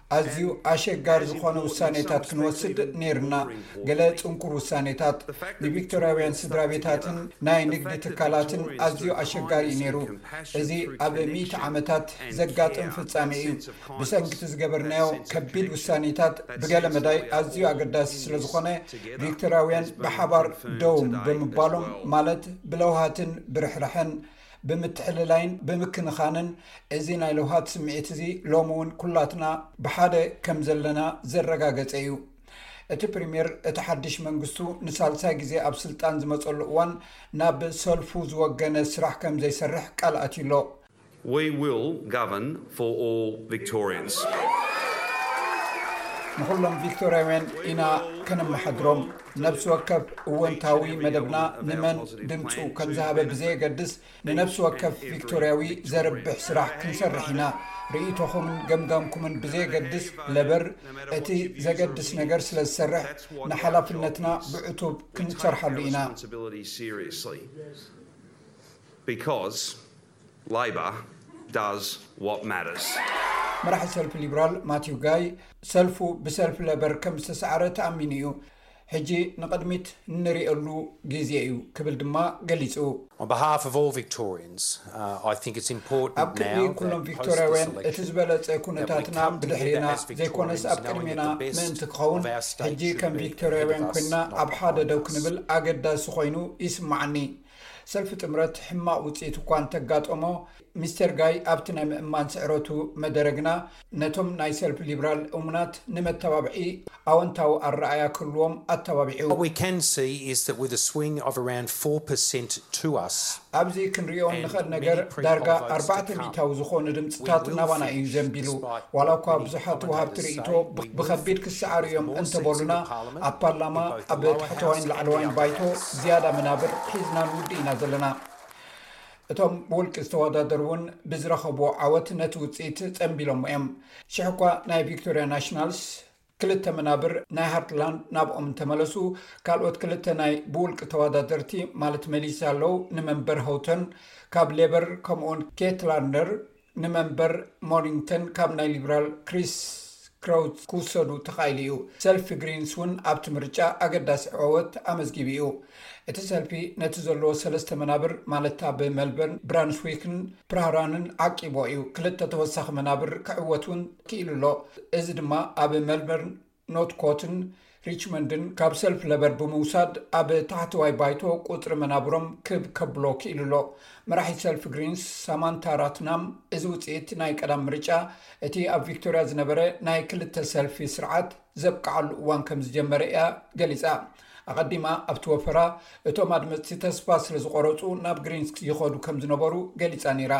ኣዝዩ ኣሸጋሪ ዝኾነ ውሳኔታት ክንወስድ ነይሩና፣ ገለ ጽንኩር ውሳኔታት። ንቪክቶርያውያን ስድራቤታትን ናይ ንግዲ ትካላትን ኣዝዩ ኣሸጋሪ እዩ ነይሩ። እዚ ኣብ ሚእቲ ዓመታት ዘጋጥም ፍጻሜ እዩ። ብሰንኪ'ቲ ዝገበርናዮ ከቢድ ውሳኔታት ብገለ መዳይ ኣዝዩ ኣገዳሲ ስለ ዝኾነ፣ ቪክቶርያውያን ብሓባር ደው ብምባሎም ማለት ብለውሃትን ብርሕራሐን፣ ብምትሕልላይን ብምክንኻንን እዚ ናይ ለውሃት ስምዒት እዚ ሎሚ እውን ኩላትና ብሓደ ከም ዘለና ዘረጋገጸ እዩ። እቲ ፕሪምየር እቲ ሓድሽ መንግስቱ ንሳልሳይ ግዜ ኣብ ስልጣን ዝመጸሉ እዋን ናብ ሰልፉ ዝወገነ ስራሕ ከም ዘይሰርሕ ቃል ኣትዩ ኣሎ። We will govern for all Victorians። ንኹሎም ቪክቶርያውያን ኢና ከነመሓድሮም። ነፍሲ ወከፍ እወንታዊ መደብና ንመን ድምጹ ከም ዝሃበ ብዘየገድስ ንነፍሲ ወከፍ ቪክቶርያዊ ዘርብሕ ስራሕ ክንሰርሕ ኢና። ርእይቶኹምን ገምጋምኩምን ብዘየገድስ ለበር እቲ ዘገድስ ነገር ስለ ዝሰርሕ ንሓላፍነትና ብዕቱብ ክንሰርሓሉ ኢና። Labour does what matters. መራሒ ሰልፊ ሊብራል ማቲው ጋይ ሰልፉ ብሰልፊ ለበር ከም ዝተሰዕረ ተኣሚኑ እዩ ሕጂ ንቅድሚት እንሪእሉ ግዜ እዩ ክብል ድማ ገሊፁ ኣብ ቅድሚ ኩሎም ቪክቶርያውያን እቲ ዝበለፀ ኩነታትና ብድሕሪና ዘይኮነስ ኣብ ቅድሚና ምእንቲ ክኸውን ሕጂ ከም ቪክቶርያውያን ኮይና ኣብ ሓደ ደው ክንብል ኣገዳሲ ኮይኑ ይስማዓኒ ሰልፊ ጥምረት ሕማቕ ውጽኢት እኳ እንተጋጠሞ፣ ሚስተር ጋይ ኣብቲ ናይ ምእማን ስዕረቱ መደረ ግና ነቶም ናይ ሰልፊ ሊብራል እሙናት ንመተባብዒ ኣወንታዊ ኣረኣእያ ክህልዎም ኣተባቢዑ። ኣብዚ ክንርእዮ እንኸእል ነገር ዳርጋ ኣርባዕተ ሚእታዊ ዝኾኑ ድምጽታት ናባና እዩ ዘንቢሉ። ዋላ እኳ ብዙሓት ወሃብቲ ርእይቶ ብኸቢድ ክሰዓሩ እዮም እንተበሉና፣ ኣብ ፓርላማ ኣብ ታሕተዋይን ላዕለዋይን ባይቶ ዝያዳ መናብር ሒዝና ንውድእ ኢና ዘለና እቶም ብውልቂ ዝተወዳደሩ እውን ብዝረኸብዎ ዓወት ነቲ ውፅኢት ፀንቢሎሞ እዮም ሽሕ እኳ ናይ ቪክቶርያ ናሽናልስ ክልተ መናብር ናይ ሃርትላንድ ናብኦም እንተመለሱ ካልኦት ክልተ ናይ ብውልቂ ተወዳደርቲ ማለት መሊሳ ኣለው ንመንበር ሃውተን ካብ ሌበር ከምኡውን ኬትላንደር ንመንበር ሞሪንግተን ካብ ናይ ሊብራል ክሪስ ክረውት ክውሰዱ ተኻኢሉ እዩ። ሰልፊ ግሪንስ እውን ኣብቲ ምርጫ ኣገዳሲ ዕወት ኣመዝጊቡ እዩ። እቲ ሰልፊ ነቲ ዘለዎ ሰለስተ መናብር ማለት እታ ብመልበርን ብራንስዊክን ፕራህራንን ዓቂቡዎ እዩ። ክልተ ተወሳኺ መናብር ክዕወት እውን ክኢሉ ኣሎ። እዚ ድማ ኣብ መልበርን ኖትኮትን ሪችመንድን ካብ ሰልፍ ለበር ብምውሳድ ኣብ ታሕተዋይ ባይቶ ቁፅሪ መናብሮም ክብ ከብሎ ክኢሉ ኣሎ። መራሒት ሰልፊ ግሪንስ ሳማንታ ራትናም እዚ ውፅኢት ናይ ቀዳም ምርጫ እቲ ኣብ ቪክቶሪያ ዝነበረ ናይ ክልተ ሰልፊ ስርዓት ዘብቅዓሉ እዋን ከምዝጀመረ እያ ገሊፃ። ኣቐዲማ ኣብቲ ወፈራ እቶም ኣድመፅቲ ተስፋ ስለዝቖረፁ ናብ ግሪንስ ይኸዱ ከምዝነበሩ ገሊፃ ነይራ።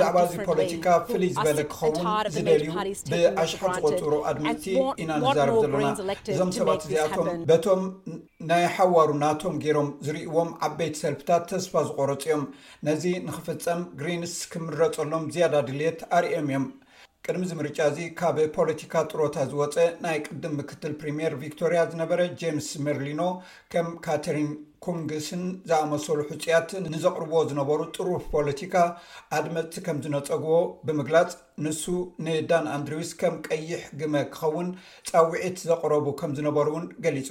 ብዛዕባ እዚ ፖለቲካ ፍልይ ዝበለ ክኸውን ዝደልዩ ብኣሽሓት ዝቆፅሩ ኣድመፅቲ ኢና ንዛረብ ዘሎና እዞም ሰባት እዚኣቶም በቶም ናይ ሓዋሩ ናቶም ገይሮም ዝርእዎም ዓበይቲ ሰልፍታት ተስፋ ዝቆረፁ እዮም ነዚ ንክፍፀም ግሪንስ ክምረፀሎም ዝያዳ ድልት ኣርእዮም እዮም ቅድሚ እዚ ምርጫ እዚ ካብ ፖለቲካ ጥሮታ ዝወፀ ናይ ቅድም ምክትል ፕሪሚየር ቪክቶሪያ ዝነበረ ጄምስ ሜርሊኖ ከም ካተሪን ኩንግስን ዝኣመሰሉ ሕፁያት ንዘቕርብዎ ዝነበሩ ጥሩፍ ፖለቲካ ኣድመፅቲ ከም ዝነፀግዎ ብምግላፅ ንሱ ንዳን ኣንድሪውስ ከም ቀይሕ ግመ ክኸውን ፃውዒት ዘቕረቡ ከም ዝነበሩ እውን ገሊፁ።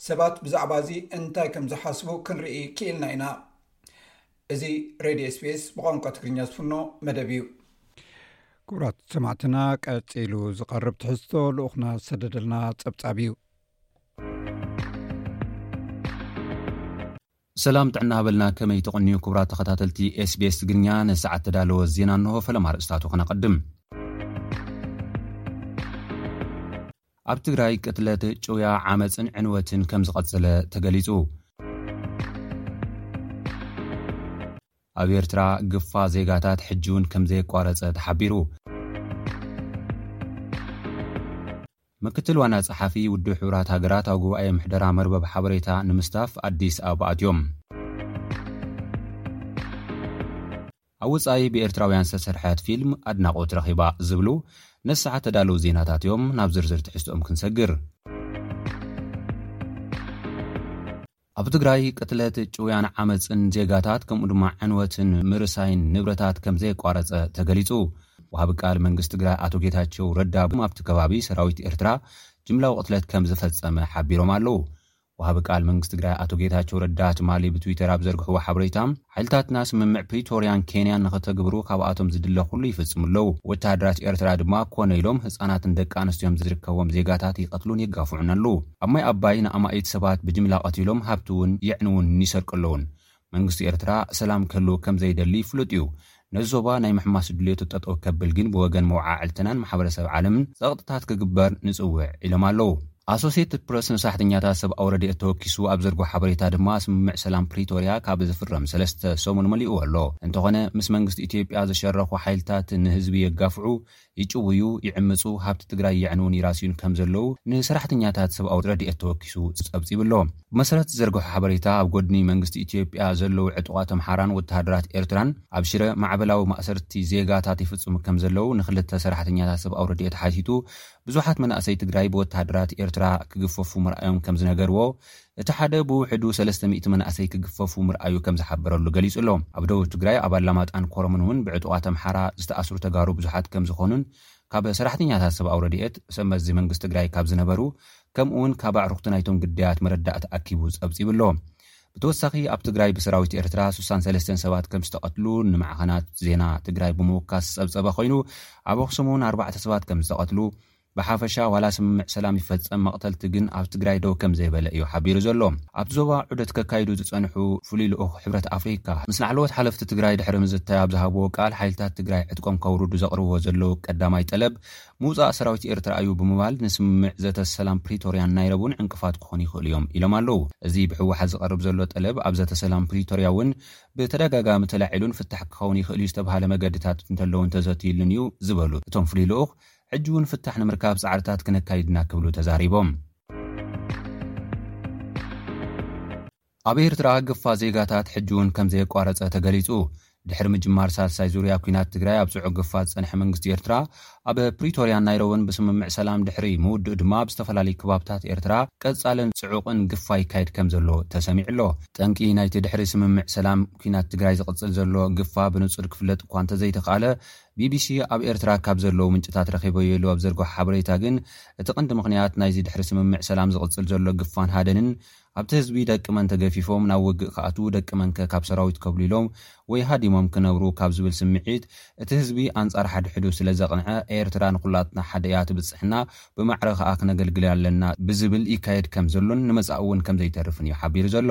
ሰባት ብዛዕባ እዚ እንታይ ከም ዝሓስቡ ክንርኢ ክኢልና ኢና። እዚ ሬድዮ ስፔስ ብቋንቋ ትግርኛ ዝፍኖ መደብ እዩ። ክቡራት ሰማዕትና ቀፂሉ ዝቐርብ ትሕዝቶ ልኡኽና ዝሰደደልና ፀብፃብ እዩ። ሰላም ጥዕና ሃበልና ከመይ ተቕንዩ ክቡራት ተኸታተልቲ ስቤስ ትግርኛ ንሰዓት ተዳለወ ዜና እንሆ ፈለማ ርእስታቱ ክነቐድም ኣብ ትግራይ ቅትለት፣ ጭውያ፣ ዓመፅን ዕንወትን ከምዝቐፀለ ተገሊፁ። ኣብ ኤርትራ ግፋ ዜጋታት ሕጂ'ውን ከምዘየቋረፀ ተሓቢሩ። ምክትል ዋና ፀሓፊ ውድብ ሕቡራት ሃገራት ኣብ ጉባኤ ምሕደራ መርበብ ሓበሬታ ንምስታፍ ኣዲስ ኣበባ ኣትዮም። ኣብ ወጻኢ ብኤርትራውያን ዝተሰርሐት ፊልም ኣድናቖት ረኺባ ዝብሉ ነሳሓ ተዳለዉ ዜናታት'ዮም፣ ናብ ዝርዝር ትሕዝትኦም ክንሰግር። ኣብ ትግራይ ቅትለት፣ ጭውያን ዓመጽን ዜጋታት ከምኡ ድማ ዕንወትን ምርሳይን ንብረታት ከምዘየቋረጸ ተገሊጹ። ወሃቢ ቃል መንግስቲ ትግራይ ኣቶ ጌታቸው ረዳ ኣብቲ ከባቢ ሰራዊት ኤርትራ ጅምላዊ ቅትለት ከምዝፈጸመ ሓቢሮም ኣለው። ወሃቢ ቃል መንግስቲ ትግራይ ኣቶ ጌታቸው ረዳ ትማሊ ብትዊተር ኣብ ዘርግሕዎ ሓበሬታ፣ ሓይልታትና ስምምዕ ፕሪቶርያን ኬንያን ንኸተግብሩ ካብኣቶም ዝድለ ኩሉ ይፍፅሙ ኣለው። ወተሃደራት ኤርትራ ድማ ኮነ ኢሎም ህፃናትን ደቂ ኣንስትዮን ዝርከብዎም ዜጋታት ይቐትሉን የጋፍዑን ኣለው። ኣብ ማይ ኣባይ ንኣማኢት ሰባት ብጅምላ ቐቲሎም ሃብቲ እውን የዕንዉን ይሰርቁ ኣለዉን መንግስቲ ኤርትራ ሰላም ክህልው ከም ዘይደሊ ፍሉጥ እዩ። ነዚ ዞባ ናይ ምሕማስ ድልየቱ ጠጠው ከብል ግን ብወገን መወዓዕልትናን ማሕበረሰብ ዓለምን ጸቕጥታት ክግበር ንጽውዕ ኢሎም ኣለው። ኣሶሴትድ ፕረስ ንሳሕተኛታት ሰብኣዊ ረድኤት ተወኪሱ ኣብ ዘርጎ ሓበሬታ ድማ ስምምዕ ሰላም ፕሪቶርያ ካብ ዝፍረም ሰለስተ ሰሙን መሊእዎ ኣሎ። እንተኾነ ምስ መንግስቲ ኢትዮጵያ ዝሸረኹ ሓይልታት ንህዝቢ የጋፍዑ፣ ይጭውዩ፣ ይዕምጹ፣ ሃብቲ ትግራይ የዕንዉን ይራስዩን ከም ዘለዉ ንሰራሕተኛታት ሰብኣዊ ረድኤት ተወኪሱ ጸብጺቡ ኣሎ። ብመሰረት ዝዘርግሖ ሓበሬታ፣ ኣብ ጎድኒ መንግስቲ ኢትዮጵያ ዘለዉ ዕጡቓት ኣምሓራን ወተሃደራት ኤርትራን ኣብ ሽረ ማዕበላዊ ማእሰርቲ ዜጋታት ይፍጽሙ ከም ዘለዉ ንክልተ ሰራሕተኛታት ሰብኣዊ ረድኤት ሓቲቱ ብዙሓት መናእሰይ ትግራይ ብወተሃደራት ኤርትራ ክግፈፉ ምርኣዮም ከም ዝነገርዎ እቲ ሓደ ብውሕዱ ሰለስተ ሚእቲ መናእሰይ ክግፈፉ ምርኣዩ ከም ዝሓበረሉ ገሊጹ ኣሎ። ኣብ ደቡብ ትግራይ ኣብ ኣላማጣን ኮረምን እውን ብዕጡቓት ኣምሓራ ዝተኣስሩ ተጋሩ ብዙሓት ከም ዝኾኑን ካብ ሰራሕተኛታት ሰብኣዊ ረድኤት፣ ሰብ መዚ መንግስቲ ትግራይ ካብ ዝነበሩ ከምኡ'ውን ካብ ኣዕሩኽቲ ናይቶም ግዳያት መረዳእታ ኣኪቡ ጸብጺቡ ኣሎ። ብተወሳኺ ኣብ ትግራይ ብሰራዊት ኤርትራ ስሳን ሰለስተን ሰባት ከም ዝተቐትሉ ንማዕኸናት ዜና ትግራይ ብምውካስ ዝጸብጸበ ኮይኑ ኣብ ኣኽሱም'ውን ኣርባዕተ ሰባት ከም ዝተቐትሉ ብሓፈሻ ዋላ ስምምዕ ሰላም ይፈፀም መቕተልቲ ግን ኣብ ትግራይ ደው ከምዘይበለ እዩ ሓቢሩ ዘሎ። ኣብቲ ዞባ ዑደት ከካይዱ ዝፀንሑ ፍሉይ ልኡኽ ሕብረት ኣፍሪካ ምስ ላዕለዎት ሓለፍቲ ትግራይ ድሕሪ ምዝታይ ኣብ ዝሃብዎ ቃል ሓይልታት ትግራይ ዕጥቆም ከውርዱ ዘቕርብዎ ዘለዉ ቀዳማይ ጠለብ ምውፃእ ሰራዊት ኤርትራ እዩ ብምባል ንስምምዕ ዘተ ሰላም ፕሪቶርያን ናይረቡን ዕንቅፋት ክኾኑ ይኽእሉ እዮም ኢሎም ኣለዉ። እዚ ብህወሓት ዝቐርብ ዘሎ ጠለብ ኣብ ዘተ ሰላም ፕሪቶርያ እውን ብተደጋጋሚ ተላዒሉን ፍታሕ ክኸውን ይኽእል'ዩ ዝተብሃለ መገድታት እንተለዉን ተዘትይሉን እዩ ዝበሉ እቶም ፍሉይ ልኡኽ ሕጂ እውን ፍታሕ ንምርካብ ፃዕርታት ክነካይድ ኢና ክብሉ ተዛሪቦም። ኣብ ኤርትራ ግፋ ዜጋታት ሕጂ እውን ከምዘየቋረፀ ተገሊፁ። ድሕሪ ምጅማር ሳልሳይ ዙርያ ኲናት ትግራይ ኣብ ፅዑቕ ግፋ ዝፀንሐ መንግስቲ ኤርትራ ኣብ ፕሪቶርያን ናይሮብን ብስምምዕ ሰላም ድሕሪ ምውድኡ ድማ ኣብ ዝተፈላለዩ ክባብታት ኤርትራ ቀፃልን ፅዑቕን ግፋ ይካየድ ከምዘሎ ተሰሚዑ ኣሎ። ጠንቂ ናይቲ ድሕሪ ስምምዕ ሰላም ኲናት ትግራይ ዝቕፅል ዘሎ ግፋ ብንፁር ክፍለጥ እኳ እንተዘይተኽኣለ ቢቢሲ ኣብ ኤርትራ ካብ ዘለዉ ምንጭታት ረኺበዮ ኢሉ ኣብ ዘርግሖ ሓበሬታ ግን፣ እቲ ቀንዲ ምኽንያት ናይዚ ድሕሪ ስምምዕ ሰላም ዝቕጽል ዘሎ ግፋን ሃደንን፣ ኣብቲ ህዝቢ ደቂ መን ተገፊፎም ናብ ውግእ ክኣትዉ ደቂ መንከ ካብ ሰራዊት ኮብሊሎም ወይ ሃዲሞም ክነብሩ ካብ ዝብል ስምዒት እቲ ህዝቢ ኣንጻር ሓድሕዱ ስለዘቕንዐ ኤርትራ ንኹላትና ሓደ እያ ትብጽሕና ብማዕረ ከኣ ክነገልግልያ ኣለና ብዝብል ይካየድ ከምዘሎን ንመጻኢ'ውን ከምዘይተርፍን እዩ ሓቢሩ ዘሎ።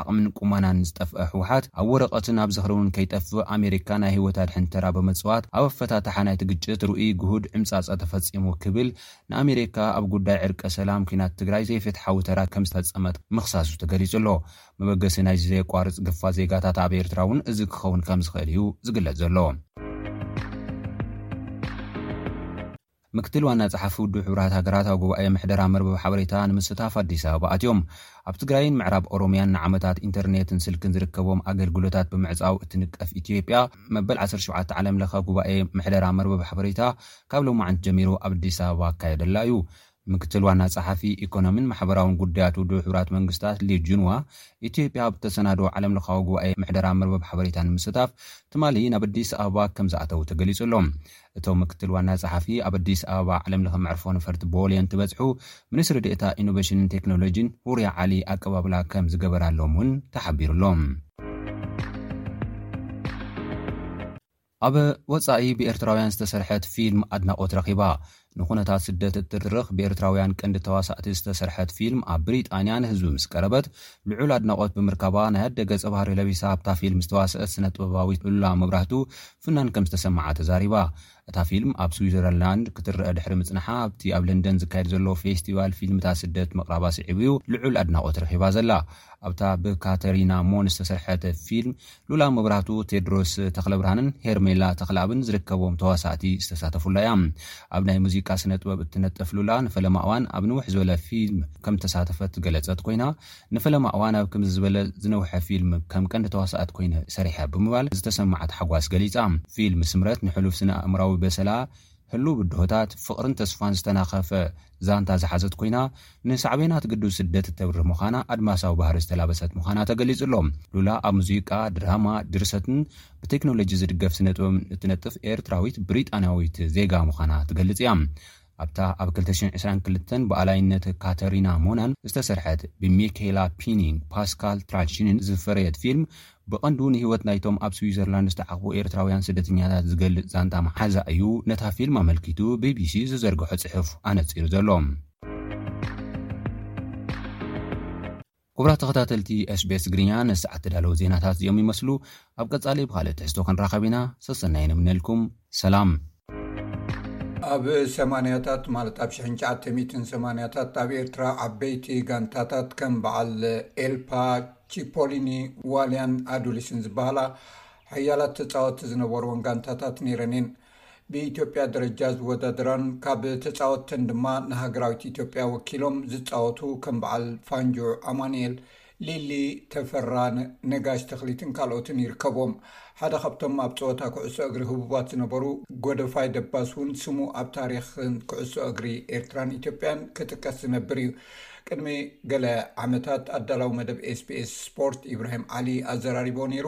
ዓቕምን ቁመናን ዝጠፍኣ ህወሓት ኣብ ወረቐትን ኣብ ዝኽሪ እውን ከይጠፍእ ኣሜሪካ ናይ ህይወት ኣድሕን ተራ ብምፅዋት ኣብ ኣፈታትሓ ናይቲ ግጭት ርኡይ ግሁድ ዕምፃፀ ተፈፂሙ ክብል ንኣሜሪካ ኣብ ጉዳይ ዕርቀ ሰላም ኲናት ትግራይ ዘይፍትሓዊ ተራ ከምዝፈፀመት ምኽሳሱ ተገሊፁ ኣሎ። መበገሲ ናይዚ ዘየቋርፅ ግፋ ዜጋታት ኣብ ኤርትራ እውን እዚ ክኸውን ከምዝኽእል እዩ ዝግለፅ ዘሎ። ምክትል ዋና ፀሓፊ ውድብ ሕቡራት ሃገራት ኣብ ጉባኤ ምሕደራ መርበብ ሓበሬታ ንምስታፍ ኣዲስ ኣበባ ኣትዮም። ኣብ ትግራይን ምዕራብ ኦሮሚያን ንዓመታት ኢንተርኔትን ስልክን ዝርከቦም ኣገልግሎታት ብምዕፃው እትንቀፍ ኢትዮጵያ መበል ዓሰርተ ሸውዓተ ዓለም ለኸ ጉባኤ ምሕደራ መርበብ ሓበሬታ ካብ ሎማዕንቲ ጀሚሩ ኣብ ኣዲስ ኣበባ ኣካየደላ እዩ። ምክትል ዋና ፀሓፊ ኢኮኖሚን ማሕበራውን ጉዳያት ውድብ ሕቡራት መንግስታት ሊ ጁንዋ ኢትዮጵያ ኣብ እተሰናደወ ዓለም ለኻዊ ጉባኤ ምሕደራ መርበብ ሓበሬታ ንምስታፍ ትማሊ ናብ ኣዲስ ኣበባ ከምዝኣተዉ ተገሊፁ ኣሎ። እቶም ምክትል ዋና ፀሓፊ ኣብ ኣዲስ ኣበባ ዓለም ለኸ መዕርፎ ነፈርቲ ቦሌ እንትበፅሑ ሚኒስትሪ ዴኤታ ኢኖቬሽንን ቴክኖሎጂን ሁሪያ ዓሊ ኣቀባብላ ከምዝገበራሎም እውን ተሓቢሩ'ሎ። ኣብ ወጻኢ ብኤርትራውያን ዝተሰርሐት ፊልም ኣድናቖት ረኺባ። ንኹነታት ስደት እትርኽ ብኤርትራውያን ቀንዲ ተዋሳእቲ ዝተሰርሐት ፊልም ኣብ ብሪጣንያ ንህዝቢ ምስ ቀረበት ልዑል ኣድናቖት ብምርካባ ናይ ኣደ ገጸ ባህሪ ለቢሳ ኣብታ ፊልም ዝተዋስአት ስነ ጥበባዊት ሉላ መብራህቱ ፍናን ከም ዝተሰምዓ ተዛሪባ። እታ ፊልም ኣብ ስዊዘረላንድ ክትረኣ ድሕሪ ምጽንሓ ኣብቲ ኣብ ለንደን ዝካየድ ዘሎ ፌስቲቫል ፊልምታት ስደት ምቕራባ ስዒቡ'ዩ ልዑል ኣድናቖት ረኺባ ዘላ። ኣብታ ብካተሪና ሞን ዝተሰርሐት ፊልም፣ ሉላ መብራህቱ፣ ቴድሮስ ተኽለብርሃንን ሄርሜላ ተኽለኣብን ዝርከብዎም ተዋሳእቲ ዝተሳተፉላ እያ። ኣብ ናይ ሙዚቃ ስነጥበብ እትነጥፍ ሉላ ንፈለማ እዋን ኣብ ንውሕ ዝበለ ፊልም ከም ዝተሳተፈት ዝገለጸት ኮይና፣ ንፈለማ እዋን ኣብ ከምዚ ዝበለ ዝነውሐ ፊልም ከም ቀንዲ ተዋሳኢት ኮይነ ሰሪሐ ብምባል ዝተሰመዓ ታሕጓስ ገሊጻ። ፊልም ስምረት ንሕሉፍ ስነ-ኣእምራዊ በሰላ፣ ህሉው ብድሆታት፣ ፍቕርን ተስፋን ዝተናኸፈ ዛንታ ዝሓዘት ኮይና፣ ንሳዕቤናት ግዱድ ስደት እተብርህ ምዃና ኣድማሳዊ ባህሪ ዝተላበሰት ምዃና ተገሊጹ ኣሎ። ሉላ ኣብ ሙዚቃ፣ ድራማ፣ ድርሰትን ብቴክኖሎጂ ዝድገፍ ስነ-ጥበብን እትነጥፍ ኤርትራዊት ብሪጣንያዊት ዜጋ ምዃና ትገልጽ እያ። ኣብታ ኣብ ክልተ ሽሕን ዕስራን ክልተን ብኣላይነት ካተሪና ሞናን ዝተሰርሐት ብሚኬላ ፒኒን ፓስካል ትራንሺንን ዝፈረየት ፊልም፣ ብቐንዱ ንህይወት ናይቶም ኣብ ስዊዘርላንድ ዝተዓቝቡ ኤርትራውያን ስደተኛታት ዝገልጽ ዛንታ ምሓዛ እዩ ነታ ፊልም ኣመልኪቱ ቢቢሲ ዝዘርግሖ ጽሑፍ ኣነጺሩ ዘሎ። ኩቡራት ተኸታተልቲ SBS ትግርኛ ነዚ ሰዓት ተዳለዉ ዜናታት እዚኦም ይመስሉ። ኣብ ቀጻሊ ብኻልእ ትሕዝቶ ክንራኸብ ኢና። ሰሰናዩ ንምነየልኩም። ሰላም። ኣብ ሰማንያታት ማለት ኣብ ሽሕን ትሽዓተ ሚእትን ሰማንያታት ኣብ ኤርትራ ዓበይቲ ጋንታታት ከም በዓል ኤልፓ፣ ቺፖሊኒ፣ ዋልያን ኣዱሊስን ዝበሃላ ሓያላት ተጻወትቲ ዝነበርወን ጋንታታት ነይረን እየን። ብኢትዮጵያ ደረጃ ዝወዳደራን ካብ ተፃወትተን ድማ ንሃገራዊት ኢትዮጵያ ወኪሎም ዝፃወቱ ከም በዓል ፋንጁዕ ኣማኒኤል፣ ሊሊ ተፈራ፣ ነጋሽ ተኽሊትን ካልኦትን ይርከብዎም። ሓደ ካብቶም ኣብ ፀወታ ኩዕሶ እግሪ ህቡባት ዝነበሩ ጎደፋይ ደባስ እውን ስሙ ኣብ ታሪኽ ኩዕሶ እግሪ ኤርትራን ኢትዮጵያን ክጥቀስ ዝነብር እዩ። ቅድሚ ገለ ዓመታት ኣዳላዊ መደብ ኤስቢኤስ ስፖርት ኢብራሂም ዓሊ ኣዘራሪቦ ነይሩ።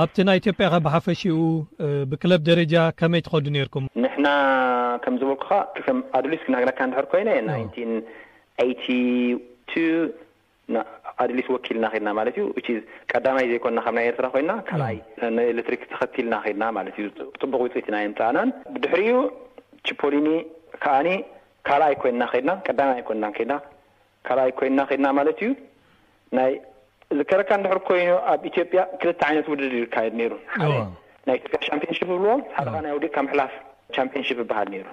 ኣብቲ ናይ ኢትዮጵያኸ ብሓፈሽኡ ብክለብ ደረጃ ከመይ ትኸዱ ኔርኩም? ንሕና ከም ዝበልኩኻ ከም ኣዱሊስ ክነግረካ እንድሕር ኮይነ ናይንቲን ኤይቲ ቱ ን ኣዱሊስ ወኪልና ከድና ማለት እዩ ዊች ኢዝ ቀዳማይ ዘይኮንና ካብ ናይ ኤርትራ ኮይንና ካልኣይ ንኤለትሪክ ተኸቲልና ከድና ማለት እዩ ጽቡቕ ውጽኢት ኢና የምጻእናን ብድሕሪኡ ቺፖሊኒ ከኣኒ ካልኣይ ኮይንና ከድና ቀዳማይ ኣይኮንናን ከድና ካልኣይ ኮይንና ከድና ማለት ኢዩ። ናይ ዝከረካ እንድሕር ኮይኑ ኣብ ኢትዮጵያ ክልተ ዓይነት ውድድር ኢዩ ዝካየድ ነይሩ። ሓደ ናይ ኢትዮጵያ ሻምፕዮንሺፕ ይብልዎ ሓደ ከኣ ናይ ወዲቅካ ምሕላፍ ቻምፕዮንሺፕ ይብሃል ነይሩ።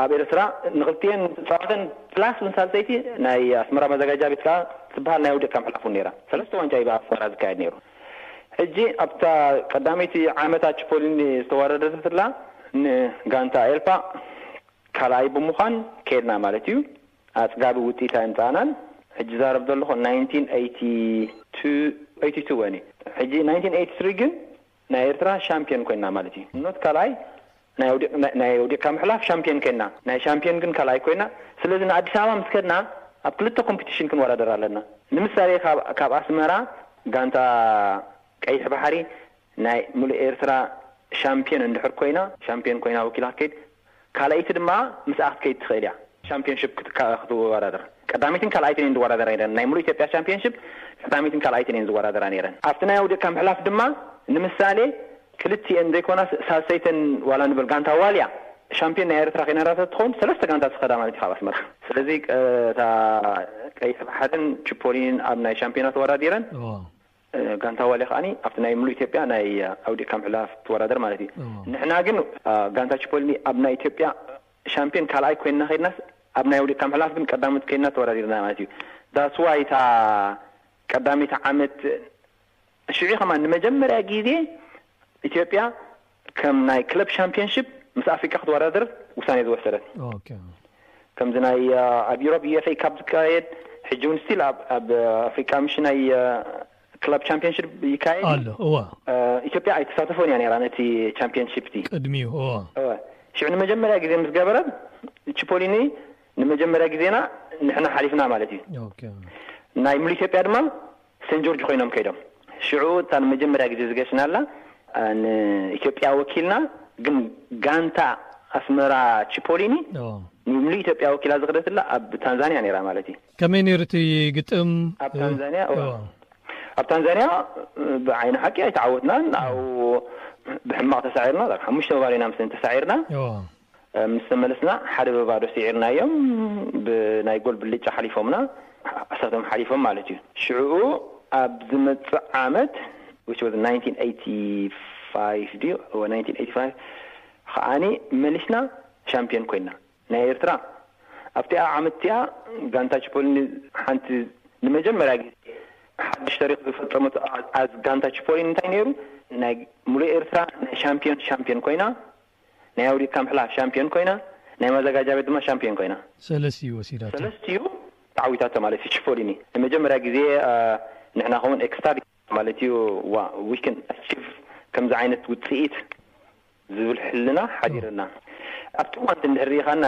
ኣብ ኤርትራ ንክልቲኤን ንትጻወተን ፕላስ ውን ሳልሰይቲ ናይ ኣስመራ ማዛጋጃ ቤት ከኣ ትብሃል ናይ ወዲቅካ ምሕላፍ ውን ነይራ። ሰለስተ ዋንጫ ኢዩ ኣብ ኣስመራ ዝካየድ ነይሩ። ሕጂ ኣብታ ቀዳመይቲ ዓመታ ቺፖሊኒ ዝተዋዳደረትላ ንጋንታ ኤልፓ ካልኣይ ብምዃን ከድና ማለት ኢዩ። ኣጽጋቢ ውጺኢት ኣየምጻእናን ሕጂ ዝዛረብ ዘለኹ ናይንቲን ኤይቲ ቱ ኤይቲ ቱ ወኒ ሕጂ ናይንቲን ኤይቲ ስሪ ግን ናይ ኤርትራ ሻምፕዮን ኮይና ማለት እዩ ኖት ካልኣይ ናይ ኣውዲቅ ናይ ኣውዲቅካ ምሕላፍ ሻምፕዮን ከይና ናይ ሻምፕዮን ግን ካልኣይ ኮይና ስለዚ ንኣዲስ ኣበባ ምስ ከድና ኣብ ክልተ ኮምፒቲሽን ክንወዳደር ኣለና ንምሳሌ ካብ ኣስመራ ጋንታ ቀይሕ ባሕሪ ናይ ምሉእ ኤርትራ ሻምፕዮን እንድሕር ኮይና፣ ሻምፕዮን ኮይና ወኪላ ክትከይድ፣ ካልኣይቲ ድማ ምስኣ ክትከይድ ትኽእል እያ። ሻምፕዮንሽፕ ክትወዳደር ቀዳመይትን ካልኣይትን እየን ዝወዳደራ ነይረን። ናይ ምሉእ ኢትዮጵያ ሻምፕዮንሽፕ ቀዳመይትን ካልኣይትን እየን ዝወዳደራ ነይረን። ኣብቲ ናይ ኣውዲቕካ ምሕላፍ ድማ ንምሳሌ ክልቲኤን ዘይኮናስ ሳልሰይተን ዋላ ንበል ጋንታ ዋልያ ሻምፕዮን ናይ ኤርትራ ኮይና እንድሕር ትኸውን ሰለስተ ጋንታ ትኸዳ ማለት እዩ ካብ ኣስመራ። ስለዚ እታ ቀይሕ ባሕርን ችፖሊንን ኣብ ናይ ሻምፕዮና ተወዳዲረን ጋንታ ዋልያ ከኣ ኣብቲ ናይ ምሉእ ኢትዮጵያ ናይ ኣውዲቕካ ምሕላፍ ትወዳደር ማለት እዩ። ንሕና ግን ጋንታ ቺፖሊኒ ኣብ ናይ ኢትዮጵያ ሻምፒዮን ካልኣይ ኮይንና ከይድናስ ኣብ ናይ ኣውዲቕካ ምሕላፍ ግን ቀዳሞት ከይድና ተወዳዲርና ማለት እዩ። That's why እታ ቀዳመይቲ ዓመት ሽዑ ከማን ንመጀመርያ ግዜ ኢትዮጵያ ከም ናይ ክለብ ሻምፕዮንሺፕ ምስ ኣፍሪቃ ክትወዳደር ውሳኔ ዝወሰደት። ከምዚ ናይ ኣብ ኢሮብ ዩኤፍኤ ካፕ ዝካየድ ሕጂ ውን ስቲል ኣብ ኣፍሪቃ ምሽ ናይ ክለብ ቻምፕዮንሺፕ ይካየድ ኣሎ እወ ኢትዮጵያ ኣይተሳተፎን እያ ነይራ ነቲ ቻምፕዮንሺፕ እቲ ቅድሚኡ እወ እወ ሽዑ ንመጀመርያ ግዜ ምስ ገበረት ቺፖሊኒ ንመጀመርያ ግዜና ንሕና ሓሊፍና ማለት እዩ ናይ ሙሉ ኢትዮጵያ ድማ ሰንት ጆርጅ ኮይኖም ከይዶም ሽዑ እታ ንመጀመርያ ግዜ ዝገሽናላ ንኢትዮጵያ ወኪልና ግን ጋንታ ኣስመራ ቺፖሊኒ ንምሉእ ኢትዮጵያ ወኪላ ዝኸደትላ ኣብ ታንዛንያ ነይራ ማለት እዩ። ከመይ ነይሩ እቲ ግጥም? ኣብ ታንዛንያ እዋ ኣብ ታንዛንያ ብዓይኒ ሓቂ ኣይተዓወትናን ኣብኡ ብሕማቕ ተሳዒርና ብ ሓሙሽተ ኦቫር ኢና ምስለን ተሳዒርና። ምስ ተመለስና ሓደ ብባዶ ስዒርናዮም ብናይ ጎል ብልጫ ሓሊፎምና ዓሰርቶም ሓሊፎም ማለት እዩ ሽዑኡ ኣብ ዝመጽእ ዓመት which was ናይንቲን ኤይቲ ፋይፍ ድዩ እወ ናይንቲን ኤይቲ ፋይፍ ኸኣኒ መሊስና ሻምፕዮን ኮይና ናይ ኤርትራ ኣብቲኣ ዓመት እቲኣ ጋንታ ቺፖሊኒ ሓንቲ ንመጀመርያ ግዜ ሓድሽ ተሪኽ ዝፈጸመቶ ኣዝ ጋንታ ቺፖሊኒ እንታይ ነይሩ ናይ ሙሉእ ኤርትራ ናይ ሻምፕዮን ሻምፕዮን ኮይና ናይ ኣውዲት ካምሕላ ሻምፕዮን ኮይና ናይ ማዘጋጃ ቤት ድማ ሻምፕዮን ኮይና። ሰለስቲኡ ወሲዳቶ። ሰለስቲኡ ተዓዊታቶ ማለት እዩ ቺፖሊኒ ንመጀመርያ ግዜ ንሕና ከውን ኤክስታዲ ማለት እዩ ዋእ ዊ ካን ኣቺቭ ከምዚ ዓይነት ውጽኢት ዝብል ሕልና ሓዲርና ኣብቲ እዋንቲ እንድሕር ርኢኻና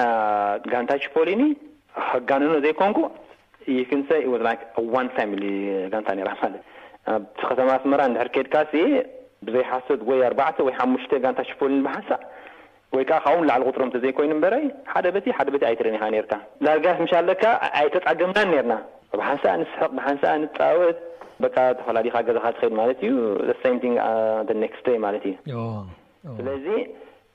ጋንታ ቺፖሊኒ ከጋንኖ ዘይኮንኩ ይክንሰ it was like a one family ጋንታ ነይራ ማለት ኣብቲ ከተማ ኣስመራ እንድሕር ኬድካሲ ብዘይ ሓሶት ወይ ኣርባዕተ ወይ ሓሙሽተ ጋንታ ሽፖሊን ብሓንሳእ ወይ ከኣ ካብኡ ንላዕሊ ቁጽሮም ተዘይኮይኑ እምበረ ሓደ በቲ ሓደ በቲ ኣይትርእን ኢኻ ነይርካ ዳርጋስ ምሽ ኣለካ ኣይተጻገምናን ነይርና ብሓንሳእ ንስሕቅ ብሓንሳእ ንጻወት በቃ ተፈላሊኻ ገዛኻ ትኸይድ ማለት እዩ the same thing the next day ማለት እዩ ስለዚ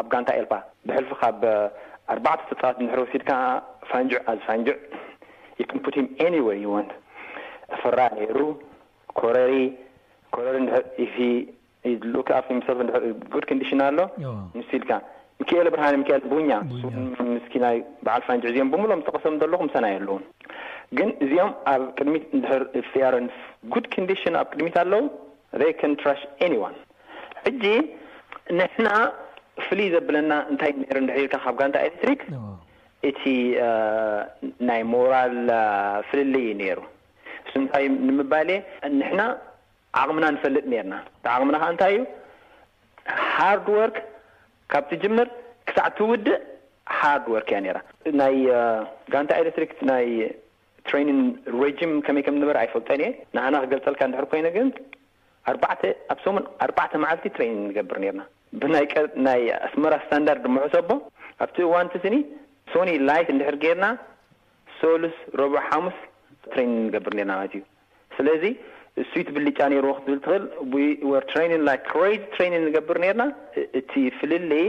ኣብ ጋንታ ኤርፓ ብሕልፊ ካብ ኣርባዕተ ተጻወት ድሕሪ ወሲድካ ፋንጅዕ ኣዝ ፋንጅዕ ዩ ካን ፑት ሂም ኤኒ ወር ዩ ዋንት ተፈራ ነይሩ ኮረሪ ኮረሪ እንድሕር ኢፊ ኢዝ ሉክ ኣፍተር ሂምሰልፍ እንድሕር ጉድ ኮንዲሽን ኣሎ ንሱ ኢልካ ሚኪኤለ ብርሃነ ሚካኤል ቡኛ ምስኪናይ በዓል ፋንጅዕ እዚኦም ብምሎም ዝጠቐሶም ዘለኹ ምሳና የለዉን ግን እዚኦም ኣብ ቅድሚት እንድሕር ኢፍ ዘይ ኣር ኢን ጉድ ኮንዲሽን ኣብ ቅድሚት ኣለዉ ዘይ ካን ትራሽ ኤኒ ዋን ሕጂ ንሕና ፍልይ ዘብለና እንታይ ነይሩ እንድሕር ኢልካ ካብ ጋንታ ኤሌክትሪክ እቲ ናይ ሞራል ፍልልይ እዩ ነይሩ። እሱ እንታይ እዩ ንምባል እየ ንሕና ዓቕምና ንፈልጥ ነይርና። እቲ ዓቕምና ከኣ እንታይ እዩ ሃርድ ወርክ ካብ ትጅምር ክሳዕ ትውድእ ሃርድ ወርክ እያ ነይራ። ናይ ጋንታ ኤሌክትሪክ ናይ ትሬኒን ሬጂም ከመይ ከም ዝነበረ ኣይፈልጦን እየ። ንዓና ክገልጸልካ እንድሕር ኮይኑ ግን ኣርባዕተ ኣብ ሰሙን ኣርባዕተ መዓልቲ ትሬኒንግ ንገብር ኔርና ብናይ ቀር ናይ ኣስመራ ስታንዳርድ እሞ ሕሰቦ ኣብቲ እዋንቲ ስኒ ሶኒ ላይት እንድሕር ጌርና ሰሉስ ረቡዕ ሓሙስ ትሬኒንግ ንገብር ኔርና ማለት እዩ ስለዚ እሱይቲ ብልጫ ኔርዎ ክትብል ትኽእል we were training like crazy ትሬኒንግ ንገብር ኔርና እቲ ፍልልይ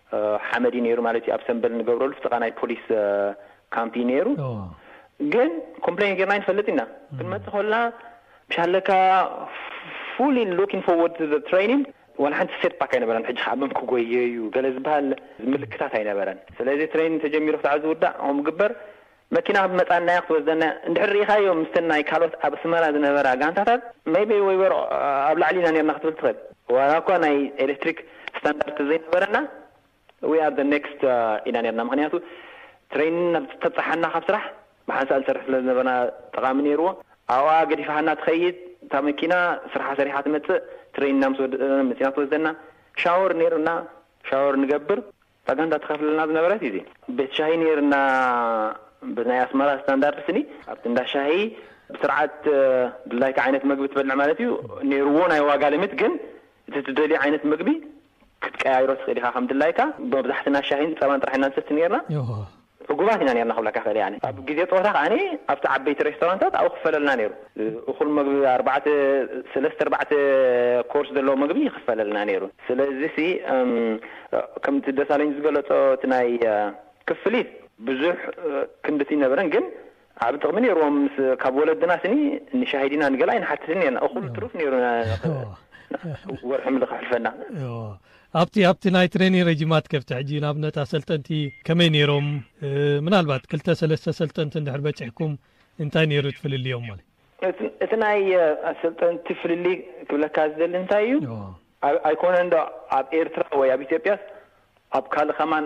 ሓመድ እዩ ነይሩ ማለት እዩ ኣብ ሰምበል ንገብረሉ ፍጥቓ ናይ ፖሊስ ካምፕ እዩ ነይሩ ግን ኮምፕሌን ጌርና ኣይንፈልጥ ኢና ክንመፅእ ከሎና ብሻለካ ፉሊ ሉኪን ፎርወርድ ቱ ዘ ትሬኒንግ ዋላ ሓንቲ ሴት ባክ ኣይነበረን ሕጂ ከዓ መን ክጎየዩ ገለ ዝበሃል ምልክታት ኣይነበረን ስለዚ ትሬኒንግ ተጀሚሩ ክሳዕ ዝውዳእ ከምኡ ግበር መኪና ኣብ መጻናያ ክትወስደና እንድሕር ርኢኻዮ ምስተን ናይ ካልኦት ኣብ ኣስመራ ዝነበራ ጋንታታት maybe we were ኣብ ላዕሊ ኢና ኔርና ክትብል ትኽእል ዋላኳ ናይ ኤለትሪክ ስታንዳርድ ተዘይነበረና we are the next ኢና ኔርና ምኽንያቱ ትረይን ናብ ተብጽሓና ካብ ስራሕ ብሓንሳእ ንሰርሕ ስለ ዝነበርና ጠቓሚ ኔርዎ ኣብኣ ገዲፋሃና ትኸይድ እታ መኪና ስርሓ ሰሪሓ ትመጽእ ትረይንና ምስ ወድእና መጺና ትወስደና ሻወር ኔሩና ሻወር ንገብር ጸጋ እንዳ ተከፍለልና ዝነበረት ኢዚ ቤት ሻሂ ኔርና ብናይ ኣስመራ ስታንዳርድ ስኒ ኣብቲ እንዳ ሻሂ ብስርዓት ድላይካ ዓይነት መግቢ ትበልዕ ማለት ኢዩ ኔርዎ ናይ ዋጋ ሊሚት ግን እቲ ትደልዮ ዓይነት መግቢ ክትቀያይሮ ትክእል ኢካ ከም ድላይካ መብዛሕትና ሻሂን ጸባን ጥራሕ ኢና ንሰቲ ኔርና። ዕጉባት ኢና ኔርና ክብለካ እኽእል እየ። ኣብ ግዜ ጸወታ ከኣ ኣብቲ ዓበይቲ ሬስቶራንታት ኣብኡ ክፈለልና ነይሩ። እኹል መግቢ ኣርባዕተ ሰለስተ ኣርባዕተ ኮርስ ዘለዎ መግቢ ይኽፈለልና ነይሩ። ስለዚሲ ከምቲ ደሳለኝ ዝገለጾ እቲ ናይ ክፍሊት ብዙሕ ክንድቲ ኣይነበረን ግን ዓቢ ጥቅሚ ኔርዎም ምስ ካብ ወለድና ስኒ ንሻሂዲና ንገለ ኣይንሓትትን ኔርና እኩሉ ትሩፍ ኔሩ ወርሒ ምሉ ክሕልፈና። ኣብቲ ኣብቲ ናይ ትሬኒን ረጂማት ከብቲ ሕጂ ንኣብነት ኣሰልጠንቲ ከመይ ኔሮም ምናልባት ክልተ ሰለስተ ኣሰልጠንቲ እንድሕር በጺሕኩም እንታይ ኔሩ እቲ ፍልልዮም ማለት እቲ ናይ ኣሰልጠንቲ ፍልልይ ክብለካ ዝደሊ እንታይ እዩ ኣይኮነን ዶ ኣብ ኤርትራ ወይ ኣብ ኢትዮጵያስ ኣብ ካልእ ከማን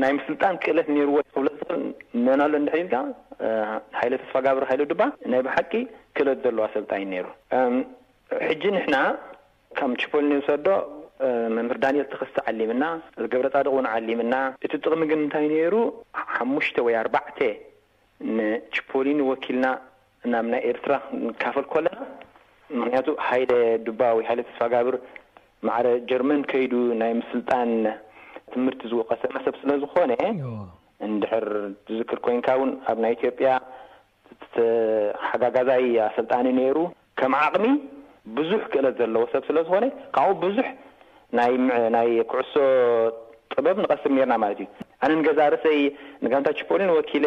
ናይ ምስልጣን ክእለት ኔርዎ ክትብሎ ትኽእል መን ኣሎ እንድሕር ኢልካ ሃይለ ተስፋጋብር ሃይለ ዱባ ናይ ብሓቂ ክእለት ዘለዎ ኣሰልጣኝ ኔሩ ሕጂ ንሕና ከም ቺፖል ንውሰዶ መምህር ዳኒኤል ተኸስተ ዓሊምና ገብረጻድቕ ውን ዓሊምና እቲ ጥቕሚ ግን እንታይ ኔሩ ሓሙሽተ ወይ ኣርባዕተ ንችፖሊኒ ወኪልና ናብ ናይ ኤርትራ ክንካፈል ኮለና ምክንያቱ ሃይለ ዱባ ወይ ሃይለ ተስፋጋብር ማዕረ ጀርመን ከይዱ ናይ ምስልጣን ትምርቲ ዝወቀሰና ሰብ ስለ ዝኮነ እንድሕር ትዝክር ኮይንካ ውን ኣብ ናይ ኢትዮጵያ ተሓጋጋዛይ ኣሰልጣኒ ነይሩ ከም ዓቕሚ ብዙሕ ክእለት ዘለዎ ሰብ ስለ ዝኾነ ካብኡ ብዙሕ ናይ ናይ ኩዕሶ ጥበብ ንቐስም ኔርና ማለት እዩ። ኣነ ንገዛእ ርእሰይ ንጋንታ ቺፖሊን ወኪለ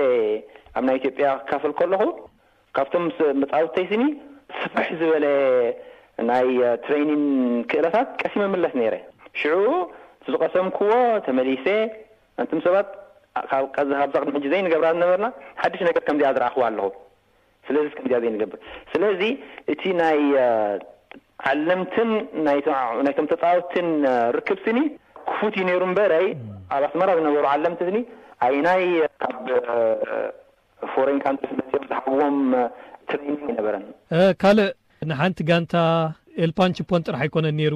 ኣብ ናይ ኢትዮጵያ ክካፈል ከለኹ ካብቶም መጻውትተይ ስኒ ስፍሕ ዝበለ ናይ ትረይኒን ክእለታት ቀሲመ እምለስ ኔረ። ሽዑ እቲ ዝቐሰምክዎ ተመሊሰ ነቶም ሰባት ካብዛ ቅድሚ ሕጂ ዘይንገብራ ዝነበርና ሓድሽ ነገር ከምዚኣ ዝረኣኽዋ ኣለኹ ስለዚ እስከ ብጃ ዘይንገብር ስለዚ እቲ ናይ ዓለምትን ናይቶም ተጻወትትን ርክብ ስኒ ክፉት እዩ ነይሩ እምበረይ ኣብ ኣስመራ ዝነበሩ ዓለምቲ ስኒ ኣይናይ ካብ ፎሬን ካንትሪስ መጺኦም ዝሃብዎም ትሬኒንግ ኣይነበረን። ካልእ ንሓንቲ ጋንታ ኤልፓን ችፖን ጥራሕ ኣይኮነን ነይሩ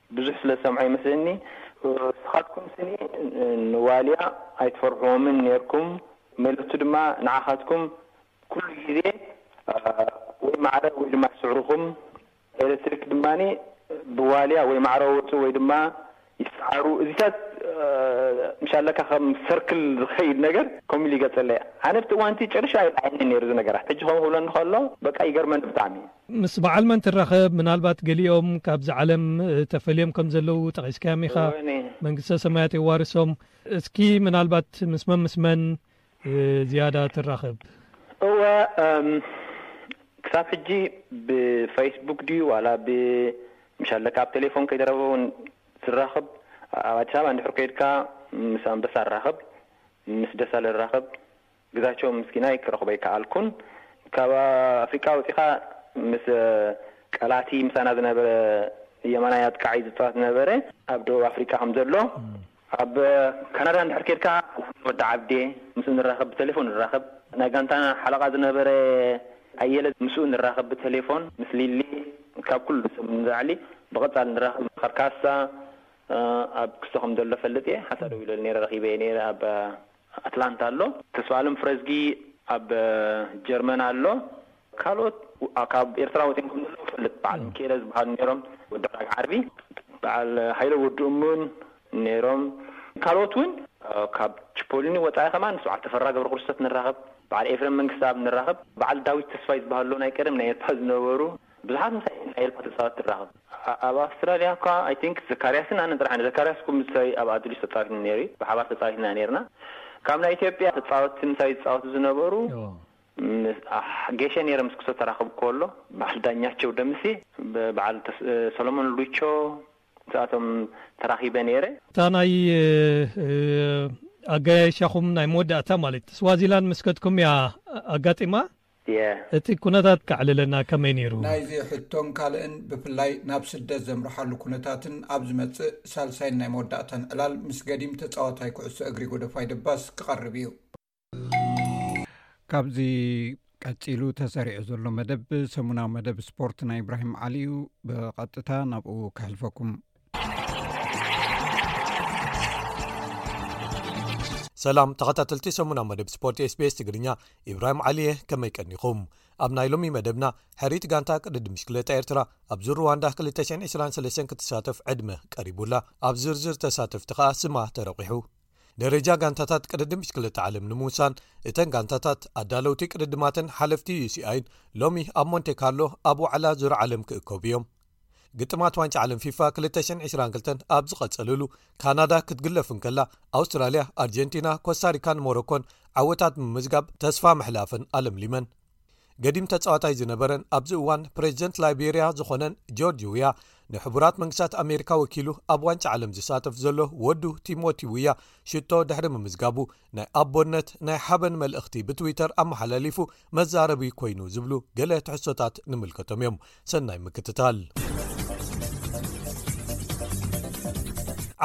ብዙሕ ስለ ዝሰምዖ ይመስለኒ ንስኻትኩም ስኒ ንዋልያ ኣይትፈርሕዎምን ኔርኩም መለቱ ድማ ንዓኻትኩም ኩሉ ግዜ ወይ ማዕረ ወይ ድማ ይስዕሩኹም ኤለትሪክ ድማ ብዋልያ ወይ ማዕረ ወጹ ወይ ድማ ይስዓሩ እዚታት ምሽ ኣለካ ከም ሰርክል ዝኸይድ ነገር ከምኡ ኢሉ ይገልጸለይ ኣነ ኣብቲ እዋንቲ ጨሪሹ ኣይረኣየንን ኔሩ እዚ ነገራት ሕጂ ከምኡ ክብለኒ ከሎ በቃ ይገርመኒ ብጣዕሚ። ምስ በዓል መን ትራኸብ? ምናልባት ገሊኦም ካብዛ ዓለም ተፈልዮም ከም ዘለዉ ጠቒስካዮም ኢኻ። መንግስተ ሰማያት የዋርሶም። እስኪ ምናልባት ምስ መን ምስ መን ዝያዳ ትራኸብ? እወ፣ ክሳብ ሕጂ ብፈይስቡክ ድዩ ዋላ ብ ምሻለካ ኣብ ቴሌፎን ከይተረፈ እውን ትራኸብ። ኣብ ኣዲስ ኣበባ እንድሕር ኬድካ ምስ ኣንበሳ እራኸብ፣ ምስ ደሳለ እራኸብ። ግዛቸው ምስኪናይ ክረኽቦ ኣይከኣልኩን ካብ ኣፍሪቃ ወጺኻ ምስ ቀላቲ ምሳና ዝነበረ የማናይ ኣጥቃዒ ዝጻወት ዝነበረ ኣብ ደቡብ ኣፍሪቃ ከም ዘሎ ኣብ ካናዳ እንድሕር ኬድካ ወዲ ዓብዴ ምስኡ ንራኸብ ብተሌፎን ንራኸብ ናይ ጋንታና ሓለቓ ዝነበረ ኣየለ ምስኡ ንራኸብ ብተሌፎን ምስ ሊሊ ካብ ኩሉ ሰብ ንላዕሊ ብቐጻሊ ንራኸብ ምክር ካሳ ኣብ ክሶ ከም ዘሎ እፈልጥ እየ ሓንሳእ ደዊለሉ ኔረ ረኺበዮ ኔረ ኣብ ኣትላንታ ኣሎ። ተስፋኣለም ፍረዝጊ ኣብ ጀርመን ኣሎ። ካልኦት ካብ ኤርትራ ወጺኦም ከም ዘለዉ እፈልጥ። በዓል ምኪኤለ ዝበሃሉ ነይሮም፣ ወዲ ዕራግ ዓርቢ። በዓል ሃይለ ወዲ እሙን ነይሮም። ካልኦት እውን ካብ ችፖሊኒ ወጻኢ ከማን ምስ በዓል ተፈራ ገብረክርስቶስ ንራኸብ፣ በዓል ኤፍረም መንግስተኣብ ንራኸብ፣ በዓል ዳዊት ተስፋይ ዝበሃሉ ናይ ቀደም ናይ ኤርትራ ዝነበሩ። ብዙሓት ምሳይ ኢየን ናይ ህልኮ ተጻወቲ ትራኽብ። ኣብ ኣውስትራልያ እኳ ኣይ ቲንክ ዘካርያስን ኣነን ጥራሕ ኢና ዘካርያስ እኮ ምሳይ ኣብ ኣዱሊስ ተጻዊትና ኔሩ እዩ ብሓባር ተጻዊትና ኔርና ካብ ናይ ኢትዮጵያ ተጻወቲ ምሳይ ዝጻወቱ ዝነበሩ ምስ ኣሕ ጌሸ ኔረ ምስ ክሶ ተራኽብ ኮሎ በዓል ዳኛቸው ደምሴ በዓል ተስ ሰሎሞን ሉቾ ምስኣቶም ተራኺበ ኔረ። እታ ናይ ኣገያይሻኹም ናይ መወዳእታ ማለት ስዋዚላንድ ምስ ከድኩም እያ ኣጋጢማ። እየ። እቲ ኩነታት ከዕልለና ከመይ ነይሩ? ናይዚ ሕቶን ካልእን ብፍላይ ናብ ስደት ዘምርሓሉ ኩነታትን ኣብ ዝመጽእ ሳልሳይን ናይ መወዳእታን ዕላል ምስ ገዲም ተጻዋታይ ኩዕሶ እግሪ ጎደፋይ ደባስ ክቐርብ እዩ። ካብዚ ቀጺሉ ተሰሪዑ ዘሎ መደብ ሰሙናዊ መደብ ስፖርት ናይ ኢብራሂም ዓሊ እዩ። ብቐጥታ ናብኡ ከሕልፈኩም። ሰላም ተኸታተልቲ ሰሙና መደብ ስፖርት ስቤስ ትግርኛ ኢብራሂም ዓሊየ ከመይ ቀኒኹም ኣብ ናይ ሎሚ መደብና ሕሪት ጋንታ ቅድዲ ምሽክለጣ ኤርትራ ኣብዚ ሩዋንዳ 223 ክትሳተፍ ዕድመ ቀሪቡላ ኣብ ዝርዝር ተሳተፍቲ ከኣ ስማ ተረቂሑ ደረጃ ጋንታታት ቅድዲ ምሽክለጣ ዓለም ንምውሳን እተን ጋንታታት ኣዳለውቲ ቅድድማትን ሓለፍቲ ዩሲኣይን ሎሚ ኣብ ሞንቴካርሎ ኣብ ዋዕላ ዙር ዓለም ክእከቡ እዮም ግጥማት ዋንጫ ዓለም ፊፋ ክልተ ሽሕን ዕስራን ክልተን ኣብ ዝቐጸልሉ፣ ካናዳ ክትግለፍ እንከላ፣ ኣውስትራልያ፣ ኣርጀንቲና፣ ኮስታሪካን ሞሮኮን ዓወታት ብምምዝጋብ ተስፋ ምሕላፈን ኣለምሊመን። ገዲም ተጻዋታይ ዝነበረን ኣብዚ እዋን ፕረዚደንት ላይቤርያ ዝኾነን ጆርጅ ውያ፣ ንሕቡራት መንግስታት ኣሜሪካ ወኪሉ ኣብ ዋንጫ ዓለም ዝሳተፍ ዘሎ ወዱ ቲሞቲ ውያ ሽቶ ድሕሪ ምምዝጋቡ፣ ናይ ኣቦነት ናይ ሓበን መልእኽቲ ብትዊተር ኣመሓላሊፉ መዛረቢ ኮይኑ ዝብሉ ገለ ትሕዝቶታት ንምልከቶም እዮም ሰናይ ምክትታል።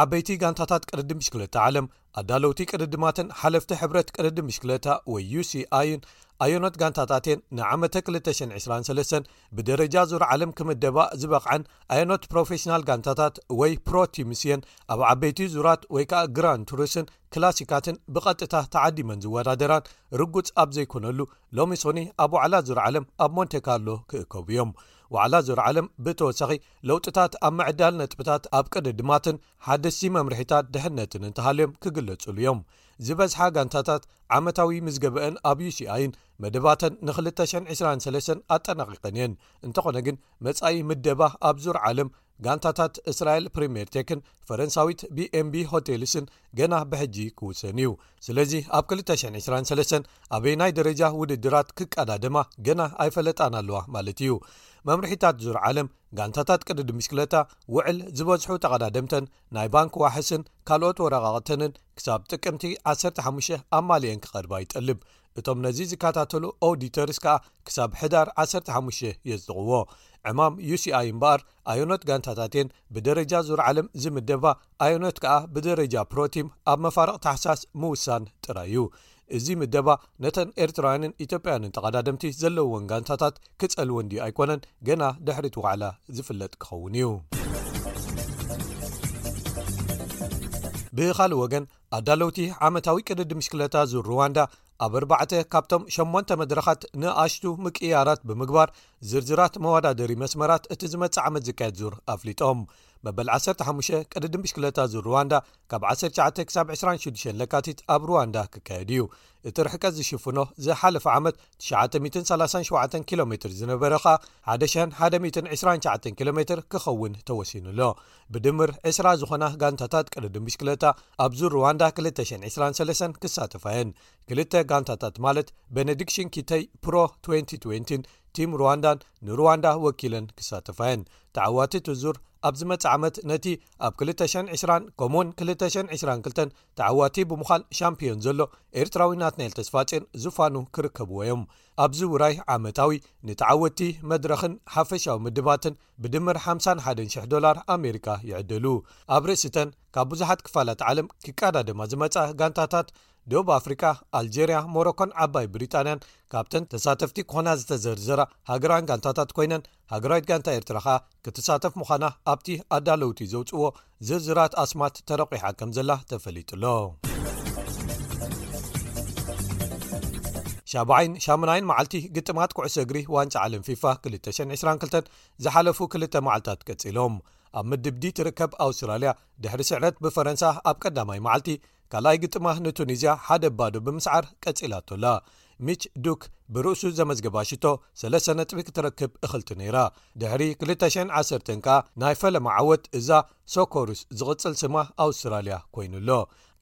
ዓበይቲ ጋንታታት ቅድዲ ምሽክለታ ዓለም ኣዳለውቲ ቅድድማትን ሓለፍቲ ሕብረት ቅድዲ ምሽክለታ ወይ uሲኣይን ኣዮኖት ጋንታታት እየን ንዓመተ 223 ብደረጃ ዙር ዓለም ክምደባ ዝበቕዐን ኣዮኖት ፕሮፌሽናል ጋንታታት ወይ ፕሮቲምስ እየን ኣብ ዓበይቲ ዙራት ወይ ከዓ ግራን ቱርስን ክላሲካትን ብቐጥታ ተዓዲመን ዝወዳደራን ርጉጽ ኣብ ዘይኮነሉ ሎሚ ሶኑይ ኣብ ዋዕላ ዙር ዓለም ኣብ ሞንቴካርሎ ክእከቡ እዮም ዋዕላ ዙር ዓለም ብተወሳኺ ለውጥታት ኣብ ምዕዳል ነጥብታት ኣብ ቅድድማትን ሓደስቲ መምርሒታት ድሕነትን እንተሃልዮም ክግለጹሉ እዮም ዝበዝሓ ጋንታታት ዓመታዊ ምዝገበአን ኣብ ዩሲኣይን መደባተን ን223 ኣጠናቒቀን እየን እንተኾነ ግን መጻኢ ምደባ ኣብ ዙር ዓለም ጋንታታት እስራኤል ፕሪምየር ቴክን ፈረንሳዊት ቢኤንቢ ሆቴልስን ገና ብሕጂ ክውሰን እዩ ስለዚ ኣብ 223 ኣበይናይ ደረጃ ውድድራት ክቀዳደማ ገና ኣይፈለጣን ኣለዋ ማለት እዩ መምርሒታት ዙር ዓለም ጋንታታት ቅድዲ ምሽክለታ ውዕል ዝበዝሑ ተቐዳደምተን ናይ ባንክ ዋሕስን ካልኦት ወረቓቕተንን ክሳብ ጥቅምቲ 15 ኣማሊኤን ክቐርባ ይጠልብ እቶም ነዚ ዝከታተሉ ኦውዲተርስ ከኣ ክሳብ ሕዳር 15 የጽድቕዎ። ዕማም ዩሲኣይ እምበኣር ኣየኖት ጋንታታት እየን ብደረጃ ዙር ዓለም ዝምደባ ኣየኖት ከኣ ብደረጃ ፕሮቲም ኣብ መፋርቕ ታሕሳስ ምውሳን ጥራይ እዩ። እዚ ምደባ ነተን ኤርትራውያንን ኢትዮጵያውያንን ተቐዳደምቲ ዘለውወን ጋንታታት ክጸልወን ድዩ ኣይኮነን ገና ድሕሪቲ ዋዕላ ዝፍለጥ ክኸውን እዩ። ብኻልእ ወገን ኣዳለውቲ ዓመታዊ ቅድድም ብሽክለታ ዙር ሩዋንዳ ኣብ ኣርባዕተ ካብቶም ሸሞንተ መድረኻት ንኣሽቱ ምቅያራት ብምግባር ዝርዝራት መዋዳደሪ መስመራት እቲ ዝመፅእ ዓመት ዝካየድ ዙር ኣፍሊጦም መበል 15 ቅድድም ብሽክለታ ዙር ሩዋንዳ ካብ 19 ክሳብ 26 ለካቲት ኣብ ሩዋንዳ ክካየድ እዩ እቲ ርሕቀት ዝሽፍኖ ዝሓለፈ ዓመት 937 ኪሎ ሜትር ዝነበረ ከኣ 1129 ኪሎ ሜትር ክኸውን ተወሲኑ ኣሎ ብድምር ዕስራ ዝኾና ጋንታታት ቅድድም ብሽክለታ ኣብ ዙር ርዋንዳ 223 ክሳተፋ እየን። ክልተ ጋንታታት ማለት በነዲክሽን ኪተይ ፕሮ 2020ን ቲም ርዋንዳን ንርዋንዳ ወኪለን ክሳተፋ እየን። ተዓዋቲ እቲ ዙር ኣብ ዝመጽእ ዓመት ነቲ ኣብ 220 ከምኡውን 222 ተዓዋቲ ብምዃን ሻምፕዮን ዘሎ ኤርትራዊ ናትናኤል ተስፋጼን ዝፋኑ ክርከብዎ እዮም። ኣብዚ ውራይ ዓመታዊ ንተዓወቲ መድረኽን ሓፈሻዊ ምድባትን ብድምር ሓምሳን ሓደን ሽሕ ዶላር ኣሜሪካ ይዕደሉ። ኣብ ርእሲ'ተን ካብ ብዙሓት ክፋላት ዓለም ክቀዳደማ ዝመጻ ጋንታታት፣ ደቡብ ኣፍሪቃ፣ ኣልጀርያ፣ ሞሮኮን ዓባይ ብሪጣንያን ካብተን ተሳተፍቲ ክኾና ዝተዘርዘራ ሃገራውያን ጋንታታት ኮይነን፣ ሃገራዊት ጋንታ ኤርትራ ከኣ ክትሳተፍ ምዃና ኣብቲ ኣዳለውቲ ዘውጽእዎ ዝርዝራት ኣስማት ተረቝሓ ከም ዘላ ተፈሊጡሎ። ሻብዓይን ሻሙናይን መዓልቲ ግጥማት ኩዕሶ እግሪ ዋንጫ ዓለም ፊፋ 222 ዝሓለፉ ክልተ መዓልትታት ቀጺሎም ኣብ ምድብዲ ትርከብ ኣውስትራልያ ድሕሪ ስዕረት ብፈረንሳ ኣብ ቀዳማይ መዓልቲ ካልኣይ ግጥማ ንቱኒዝያ ሓደ ባዶ ብምስዓር ቀጺላቶላ ሚች ዱክ ብርእሱ ዘመዝገባ ሽቶ ሰለስተ ነጥቢ ክትረክብ እኽልቲ ነይራ። ድሕሪ ክልተ ሽሕን ዓሰርተን ከኣ ናይ ፈለማ ዓወት እዛ ሶኮሩስ ዝቕጽል ስማ ኣውስትራልያ ኮይኑ ኣሎ።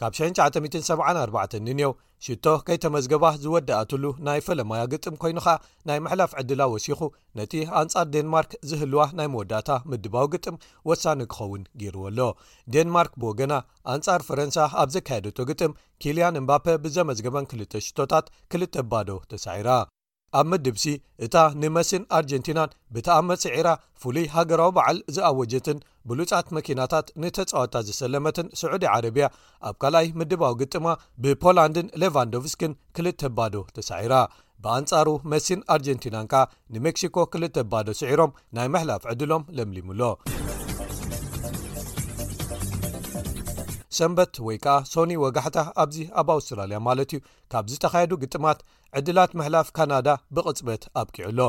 ካብ ሽሕን ትሽዓተ ሚእትን ሰብዓን ኣርባዕተን ንኔው ሽቶ ከይተመዝገባ ዝወደኣትሉ ናይ ፈለማያ ግጥም ኮይኑ ከኣ ናይ ምሕላፍ ዕድላ ወሲኹ ነቲ ኣንጻር ዴንማርክ ዝህልዋ ናይ መወዳእታ ምድባዊ ግጥም ወሳኒ ክኸውን ገይርዎ ኣሎ። ዴንማርክ ብወገና ኣንጻር ፈረንሳ ኣብ ዘካየደቶ ግጥም ኪልያን እምባፐ ብዘመዝገበን ክልተ ሽቶታት ክልተ ባዶ ተሳዒራ። ኣብ ምድብ ሲ እታ ንመሲን ኣርጀንቲናን ብተኣምር ስዒራ ፍሉይ ሃገራዊ በዓል ዝኣወጀትን ብሉጻት መኪናታት ንተጻወትታ ዝሰለመትን ስዑዲ ዓረብያ ኣብ ካልኣይ ምድባዊ ግጥማ ብፖላንድን ሌቫንዶቭስኪን ክልተ ባዶ ተሳዒራ። ብኣንጻሩ መሲን ኣርጀንቲናን ከኣ ንሜክሲኮ ክልተ ባዶ ስዒሮም ናይ ምሕላፍ ዕድሎም ለምሊሙ ኣሎ። ሰንበት ወይ ከኣ ሶኒ ወጋሕታ ኣብዚ ኣብ ኣውስትራልያ ማለት እዩ ካብ ዝተኻየዱ ግጥማት ዕድላት ምሕላፍ ካናዳ ብቕጽበት ኣብቂዑ ኣሎ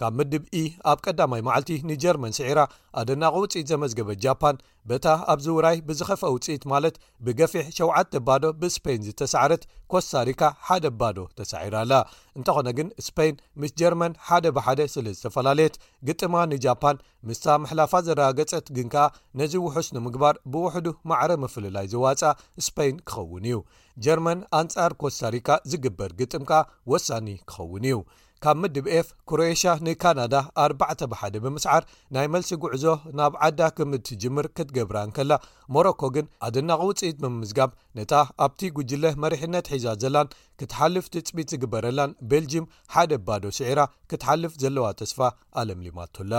ካብ ምድብ ኢ ኣብ ቀዳማይ መዓልቲ ንጀርመን ስዒራ ኣደናቂ ውፅኢት ዘመዝገበት ጃፓን በታ ኣብዚ ውራይ ብዝኸፍኣ ውጽኢት ማለት ብገፊሕ ሸውዓተ ባዶ ብስፐይን ዝተሳዕረት ኮስታሪካ ሓደ ባዶ ተሳዒራ ኣላ። እንተኾነ ግን ስፐይን ምስ ጀርመን ሓደ ብሓደ ስለ ዝተፈላለየት ግጥማ ንጃፓን ምስታ ምሕላፋ ዘረጋገጸት ግን ከኣ ነዚ ውሑስ ንምግባር ብውሕዱ ማዕረ ምፍልላይ ዘዋጽኣ ስፐይን ክኸውን እዩ። ጀርመን ኣንጻር ኮስታሪካ ዝግበር ግጥም ከኣ ወሳኒ ክኸውን እዩ። ካብ ምድብ ኤፍ ክሮኤሽያ ንካናዳ ኣርባዕተ ብ ሓደ ብምስዓር ናይ መልሲ ጉዕዞ ናብ ዓዳ ክምትጅምር ክትገብራ እንከላ ሞሮኮ ግን ኣደናቂ ውፅኢት ብምምዝጋብ ነታ ኣብቲ ጉጅለ መሪሕነት ሒዛ ዘላን ክትሓልፍ ትፅቢት ዝግበረላን ቤልጂም ሓደ ባዶ ስዒራ ክትሓልፍ ዘለዋ ተስፋ ኣለምሊማቶላ።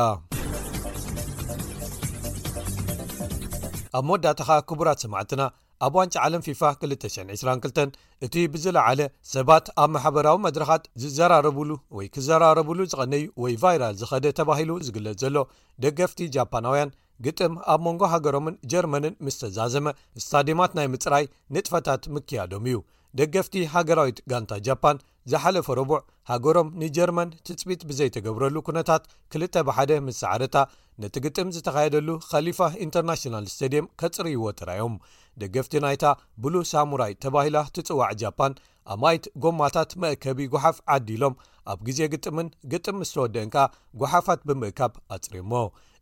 ኣብ መወዳእታ ከኣ ክቡራት ሰማዕትና ኣብ ዋንጫ ዓለም ፊፋ ክልተ ሽሕን ዕስራን ክልተን እቲ ብዝለዓለ ሰባት ኣብ ማሕበራዊ መድረኻት ዝዘራረብሉ ወይ ክዘራረብሉ ዝቐነዩ ወይ ቫይራል ዝኸደ ተባሂሉ ዝግለጽ ዘሎ ደገፍቲ ጃፓናውያን ግጥም ኣብ መንጎ ሃገሮምን ጀርመንን ምስ ተዛዘመ ስታድየማት ናይ ምጽራይ ንጥፈታት ምክያዶም እዩ። ደገፍቲ ሃገራዊት ጋንታ ጃፓን ዝሓለፈ ረቡዕ ሃገሮም ንጀርመን ትጽቢት ብዘይተገብረሉ ኩነታት ክልተ ብሓደ ምስ ሰዓረታ ነቲ ግጥም ዝተኻየደሉ ኸሊፋ ኢንተርናሽናል ስቴድየም ከጽርይዎ ተራዮም ደገፍቲ ናይታ ብሉ ሳሙራይ ተባሂላ ትጽዋዕ ጃፓን ኣማይት ጎማታት መእከቢ ጓሓፍ ዓዲሎም ኣብ ግዜ ግጥምን ግጥም ምስ ተወደእን ከኣ ጓሓፋት ብምእካብ ኣጽርዮሞ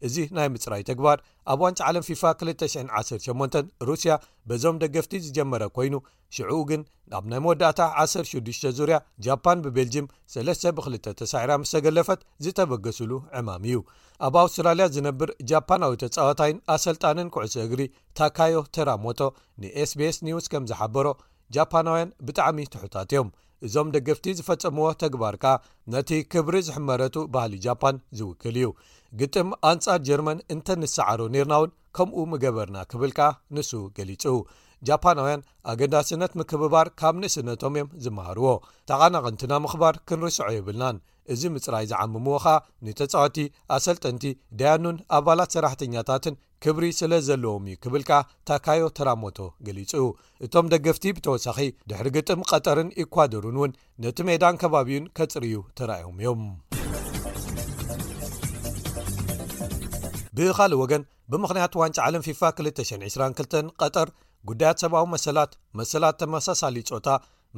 እዚ ናይ ምጽራይ ተግባር ኣብ ዋንጫ ዓለም ፊፋ 218 ሩስያ በዞም ደገፍቲ ዝጀመረ ኮይኑ ሽዑ ግን ኣብ ናይ መወዳእታ ዓሰርተ ሽዱሽተ ዙርያ ጃፓን ብቤልጅም ሰለስተ ብ ክልተ ተሳዒራ ምስ ተገለፈት ዝተበገስሉ ዕማም እዩ። ኣብ ኣውስትራልያ ዝነብር ጃፓናዊ ተጻዋታይን ኣሰልጣንን ኩዕሶ እግሪ ታካዮ ተራሞቶ ንኤስቢኤስ ኒውስ ከም ዝሓበሮ ጃፓናውያን ብጣዕሚ ትሑታት እዮም። እዞም ደገፍቲ ዝፈጸምዎ ተግባር ከኣ ነቲ ክብሪ ዝሕመረቱ ባህሊ ጃፓን ዝውክል እዩ። ግጥም ኣንጻር ጀርመን እንተ ንሰዓሮ ኔርና እውን ከምኡ ምገበርና ክብል ከኣ ንሱ ገሊጹ። ጃፓናውያን ኣገዳስነት ምክብባር ካብ ንእስነቶም እዮም ዝመሃርዎ ተቓናቐንትና ምኽባር ክንርስዖ የብልናን እዚ ምፅራይ ዝዓምምዎ ኸኣ ንተፃወቲ ኣሰልጠንቲ ዳያኑን ኣባላት ሰራሕተኛታትን ክብሪ ስለ ዘለዎም እዩ ክብል ከኣ ታካዮ ተራሞቶ ገሊፁ እቶም ደገፍቲ ብተወሳኺ ድሕሪ ግጥም ቐጠርን ኢኳዶርን እውን ነቲ ሜዳን ከባቢኡን ከፅርዩ ተራእዮም እዮም ብኻልእ ወገን ብምኽንያት ዋንጫ ዓለም ፊፋ 2022 ቐጠር ጉዳያት ሰብኣዊ መሰላት መሰላት ተመሳሳሊ ፆታ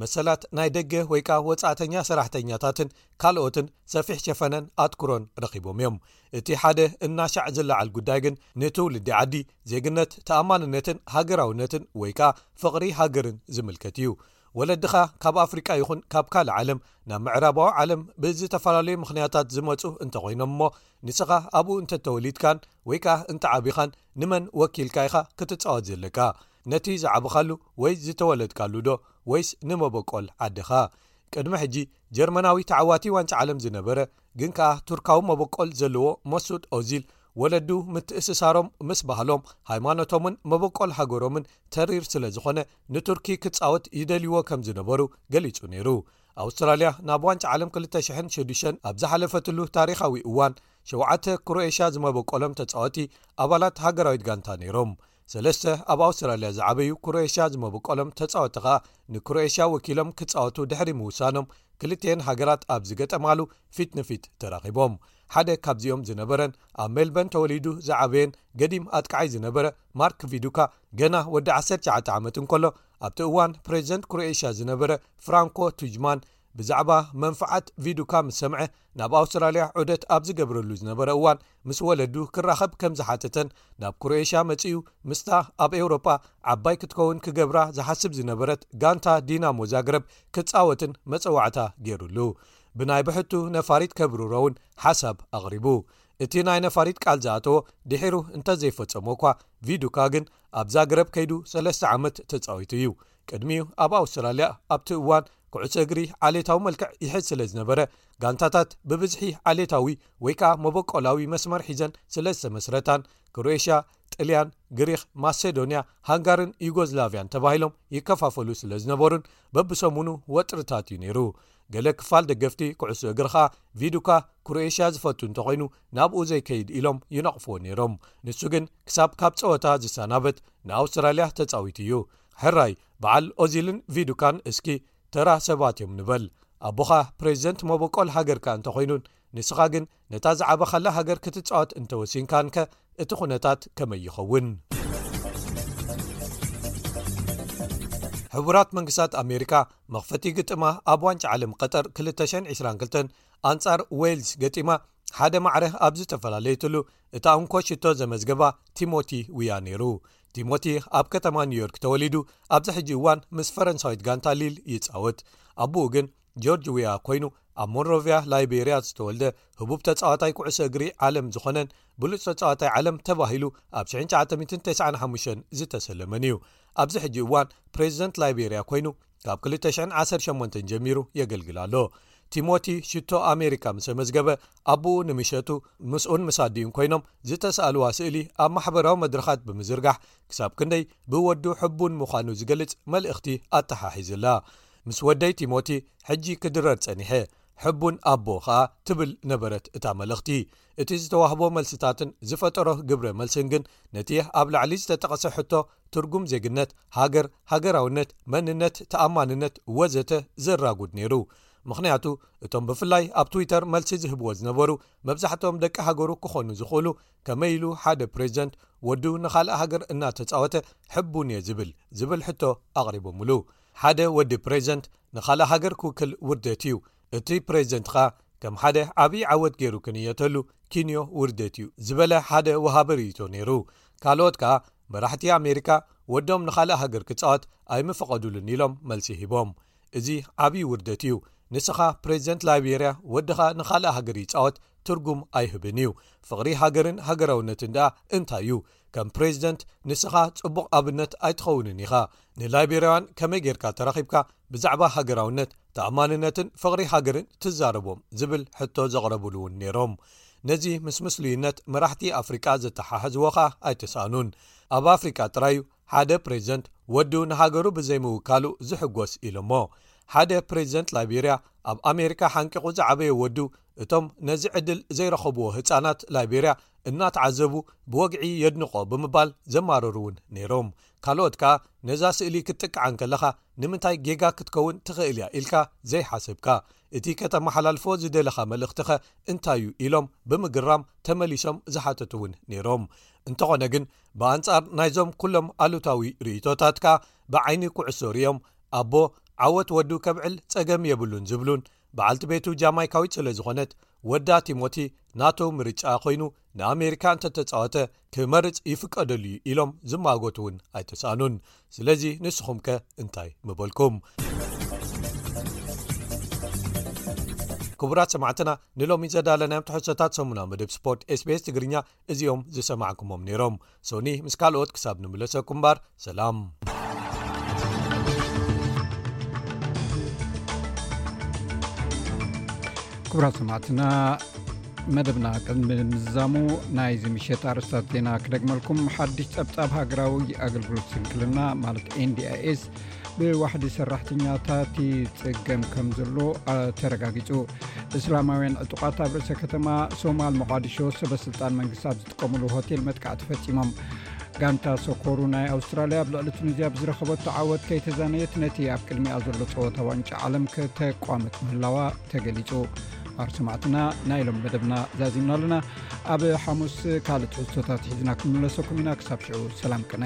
መሰላት ናይ ደገ ወይ ከኣ ወፃእተኛ ሰራሕተኛታትን ካልኦትን ሰፊሕ ሸፈነን ኣትኩሮን ረኺቦም እዮም እቲ ሓደ እናሻዕ ዝለዓል ጉዳይ ግን ንትውልዲ ዓዲ ዜግነት ተኣማንነትን ሃገራውነትን ወይ ከኣ ፍቕሪ ሃገርን ዝምልከት እዩ ወለድኻ ካብ ኣፍሪቃ ይኹን ካብ ካልእ ዓለም ናብ ምዕራባዊ ዓለም ብዝተፈላለዩ ምኽንያታት ዝመፁ እንተኾይኖም እሞ ንስኻ ኣብኡ እንተ ተወሊድካን ወይ ከኣ እንተ ዓቢኻን ንመን ወኪልካ ኢኻ ክትጻወት ዘለካ? ነቲ ዝዓበኻሉ ወይ ዝተወለድካሉዶ ወይስ ንመበቆል ዓድኻ? ቅድሚ ሕጂ ጀርመናዊ ተዓዋቲ ዋንጫ ዓለም ዝነበረ ግን ከኣ ቱርካዊ መበቆል ዘለዎ መሱድ ኦዚል ወለዱ ምትእስሳሮም ምስ ባህሎም ሃይማኖቶምን መበቆል ሃገሮምን ተሪር ስለ ዝኾነ ንቱርኪ ክጻወት ይደልይዎ ከም ዝነበሩ ገሊጹ ነይሩ። ኣውስትራልያ ናብ ዋንጫ ዓለም ክልተ ሽሕን ሸዱሸን ኣብ ዝሓለፈትሉ ታሪኻዊ እዋን፣ ሸውዓተ ክሮኤሽያ ዝመበቆሎም ተጻወቲ ኣባላት ሃገራዊት ጋንታ ነይሮም። ሰለስተ ኣብ ኣውስትራልያ ዝዓበዩ ክሮኤሽያ ዝመበቆሎም ተጻወቲ ከኣ ንክሮኤሽያ ወኪሎም ክጻወቱ ድሕሪ ምውሳኖም ክልቲኤን ሃገራት ኣብ ዝገጠማሉ ፊት ንፊት ተራኺቦም። ሓደ ካብዚኦም ዝነበረን ኣብ ሜልበርን ተወሊዱ ዝዓበየን ገዲም ኣጥቃዓይ ዝነበረ ማርክ ቪዱካ ገና ወዲ ዓሰርተ ትሽዓተ ዓመት እንከሎ ኣብቲ እዋን ፕሬዚደንት ክሮኤሽያ ዝነበረ ፍራንኮ ቱጅማን ብዛዕባ መንፍዓት ቪዱካ ምስ ሰምዐ ናብ ኣውስትራልያ ዑደት ኣብ ዝገብረሉ ዝነበረ እዋን ምስ ወለዱ ክራኸብ ከም ዝሓተተን ናብ ክሮኤሽያ መጺኡ ምስታ ኣብ ኤውሮጳ ዓባይ ክትከውን ክገብራ ዝሓስብ ዝነበረት ጋንታ ዲናሞ ዛግረብ ክጻወትን መጸዋዕታ ገይሩሉ ብናይ ብሕቱ ነፋሪት ከብርሮ ውን ሓሳብ ኣቕሪቡ እቲ ናይ ነፋሪት ቃል ዝኣተዎ ድሒሩ እንተዘይፈጸሞ እኳ ቪዱካ ግን ኣብ ዛግረብ ከይዱ ሰለስተ ዓመት ተጻዊቱ እዩ። ቅድሚኡ ኣብ ኣውስትራልያ ኣብቲ እዋን ኩዕሶ እግሪ ዓሌታዊ መልክዕ ይሕዝ ስለ ዝነበረ፣ ጋንታታት ብብዝሒ ዓሌታዊ ወይ ከኣ መበቈላዊ መስመር ሒዘን ስለ ዝተመስረታን፣ ክሮኤሽያ፣ ጥልያን፣ ግሪኽ፣ ማሴዶንያ፣ ሃንጋርን ዩጎዝላቭያን ተባሂሎም ይከፋፈሉ ስለ ዝነበሩን በብሰሙኑ ወጥርታት እዩ ነይሩ። ገለ ክፋል ደገፍቲ ኩዕሶ እግሪ ከኣ ቪዱካ ክሮኤሽያ ዝፈቱ እንተዀይኑ፣ ናብኡ ዘይከይድ ኢሎም ይነቕፍዎ ነይሮም፣ ንሱ ግን ክሳብ ካብ ጸወታ ዝሰናበት ንኣውስትራልያ ተጻዊቱ እዩ። ሕራይ በዓል ኦዚልን ቪዱካን እስኪ ተራ ሰባት እዮም ንበል። ኣቦኻ ፕረዚደንት መበቆል ሃገርካ እንተ ዀይኑን ንስኻ ግን ነታ ዝዓበኻላ ሃገር ክትጻወት እንተ ወሲንካንከ እቲ ዅነታት ከመይ ይኸውን? ሕቡራት መንግስታት ኣሜሪካ መኽፈቲ ግጥማ ኣብ ዋንጫ ዓለም ቐጠር 2022 ኣንጻር ዌልስ ገጢማ ሓደ ማዕረ ኣብ ዝተፈላለየትሉ እታ እንኮ ሽቶ ዘመዝገባ ቲሞቲ ውያ ነይሩ ቲሞቲ ኣብ ከተማ ኒውዮርክ ተወሊዱ ኣብዚ ሕጂ እዋን ምስ ፈረንሳዊት ጋንታ ሊል ይጻወት ኣቦኡ ግን ጆርጅ ውያ ኮይኑ ኣብ ሞንሮቪያ ላይቤርያ ዝተወልደ ህቡብ ተጻዋታይ ኩዕሶ እግሪ ዓለም ዝኾነን ብሉፅ ተጻዋታይ ዓለም ተባሂሉ ኣብ 1995 ዝተሰለመን እዩ ኣብዚ ሕጂ እዋን ፕሬዚደንት ላይቤርያ ኮይኑ ካብ 218 ጀሚሩ የገልግል ኣሎ ቲሞቲ ሽቶ ኣሜሪካ ምሰ መዝገበ ኣቦኡ ንምሸቱ ምስኡን ምስ ኣዲኡን ኮይኖም ዝተሳኣልዋ ስእሊ ኣብ ማሕበራዊ መድረኻት ብምዝርጋሕ ክሳብ ክንደይ ብወዱ ሕቡን ምዃኑ ዝገልጽ መልእኽቲ ኣተሓሒዝላ ምስ ወደይ ቲሞቲ ሕጂ ክድረር ጸኒሐ ሕቡን ኣቦ ከኣ ትብል ነበረት እታ መልእኽቲ እቲ ዝተዋህቦ መልስታትን ዝፈጠሮ ግብረ መልስን ግን ነቲ ኣብ ላዕሊ ዝተጠቐሰ ሕቶ ትርጉም ዜግነት፣ ሃገር፣ ሃገራውነት፣ መንነት፣ ተኣማንነት ወዘተ ዘራጉድ ነይሩ። ምኽንያቱ እቶም ብፍላይ ኣብ ትዊተር መልሲ ዝህብዎ ዝነበሩ መብዛሕትኦም ደቂ ሃገሩ ክኾኑ ዝኽእሉ ከመይ ኢሉ ሓደ ፕሬዚደንት ወዱ ንኻልእ ሃገር እናተፃወተ ሕቡን'የ ዝብል ዝብል ሕቶ ኣቕሪቦምሉ። ሓደ ወዲ ፕሬዚደንት ንኻልእ ሃገር ክውክል ውርደት'ዩ እቲ ፕሬዚደንት ከኣ ከም ሓደ ዓብዪ ዓወት ገይሩ ክንየተሉ ኪንዮ ውርደት እዩ ዝበለ ሓደ ወሃቢ ርእይቶ ነይሩ። ካልኦት ከኣ መራሕቲ ኣሜሪካ ወዶም ንኻልእ ሃገር ክጻወት ኣይምፈቐዱሉን ኢሎም መልሲ ሂቦም። እዚ ዓብዪ ውርደት እዩ። ንስኻ ፕሬዚደንት ላይቤሪያ ወድኻ ንኻልእ ሃገር ይጻወት ትርጉም ኣይህብን እዩ። ፍቕሪ ሃገርን ሃገራውነትን ደኣ እንታይ እዩ? ከም ፕሬዚደንት ንስኻ ጽቡቕ ኣብነት ኣይትኸውንን ኢኻ ንላይቤርያውያን ከመይ ጌርካ ተራኺብካ ብዛዕባ ሃገራውነት ተኣማንነትን ፍቕሪ ሃገርን ትዛረቦም ዝብል ሕቶ ዘቕረብሉ እውን ነይሮም ነዚ ምስ ምስሉይነት መራሕቲ ኣፍሪቃ ዘተሓሕዝዎ ኸኣ ኣይተሳእኑን ኣብ ኣፍሪቃ ጥራይ እዩ ሓደ ፕሬዚደንት ወዱ ንሃገሩ ብዘይምውካሉ ዝሕጎስ ኢሎሞ ሓደ ፕሬዚደንት ላይቤርያ ኣብ ኣሜሪካ ሓንቂቑ ዝዓበየ ወዱ እቶም ነዚ ዕድል ዘይረኸብዎ ህጻናት ላይቤርያ እናተዓዘቡ ብወግዒ የድንቖ ብምባል ዘማረሩ እውን ነይሮም። ካልኦት ከኣ ነዛ ስእሊ ክትጥቅዓ እንከለኻ ንምንታይ ጌጋ ክትከውን ትኽእል እያ ኢልካ ዘይሓሰብካ? እቲ ከተመሓላልፎ ዝደለኻ መልእኽቲኸ እንታይ'ዩ? ኢሎም ብምግራም ተመሊሶም ዝሓተቱ እውን ነይሮም። እንተዀነ ግን ብኣንጻር ናይዞም ኵሎም ኣሉታዊ ርእይቶታት ከኣ ብዓይኒ ኩዕሶ ርእዮም ኣቦ ዓወት ወዱ ከብዕል ጸገም የብሉን ዝብሉን በዓልቲ ቤቱ ጃማይካዊት ስለ ዝዀነት፣ ወዳ ቲሞቲ ናቶ ምርጫ ኰይኑ ንኣመሪካ እንተ ተጻወተ ክመርጽ ይፍቀደሉ'ዩ ኢሎም ዝማጐቱ'ውን ኣይተሳእኑን። ስለዚ ንስኹምከ እንታይ ምበልኩም? ክቡራት ሰማዕትና ንሎሚ ዘዳለናዮም ትሕዝቶታት ሰሙናዊ መደብ ስፖርት ስbs ትግርኛ እዚኦም ዝሰማዕኩሞም ነይሮም ሶኒ ምስ ካልኦት ክሳብ ንምለሰኩም ባር ሰላም ክብራ ሰማዕትና መደብና ቅድሚ ምዛሙ ናይዚ ምሸት ኣርስታት ዜና ክደግመልኩም ሓድሽ ፀብፃብ ሃገራዊ ኣገልግሎት ስንክልና ማለት ኤንዲስ ብዋሕዲ ሰራሕተኛታት ይፅገም ከም ዘሎ ተረጋጊፁ እስላማውያን ዕጡቓት ኣብ ርእሰ ከተማ ሶማል መቓዲሾ ሰበስልጣን መንግስታት ዝጥቀምሉ ሆቴል መጥቃዕቲ ፈፂሞም ጋንታ ሶኮሩ ናይ ኣውስትራልያ ኣብ ልዕሊ ቱኒዝያ ብዝረኸበቶ ዓወት ከይተዛነየት ነቲ ኣብ ቅድሚኣ ዘሎ ፀወታ ዋንጫ ዓለም ከተቋመት ምህላዋ ተገሊፁ ኣር ሰማዕትና ናይ ኢሎም መደብና ዛዚምና ኣለና ኣብ ሓሙስ ካልእ ትሕዝቶታት ሒዝና ክንምለሰኩም ኢና ክሳብ ሽዑ ሰላም ቅነ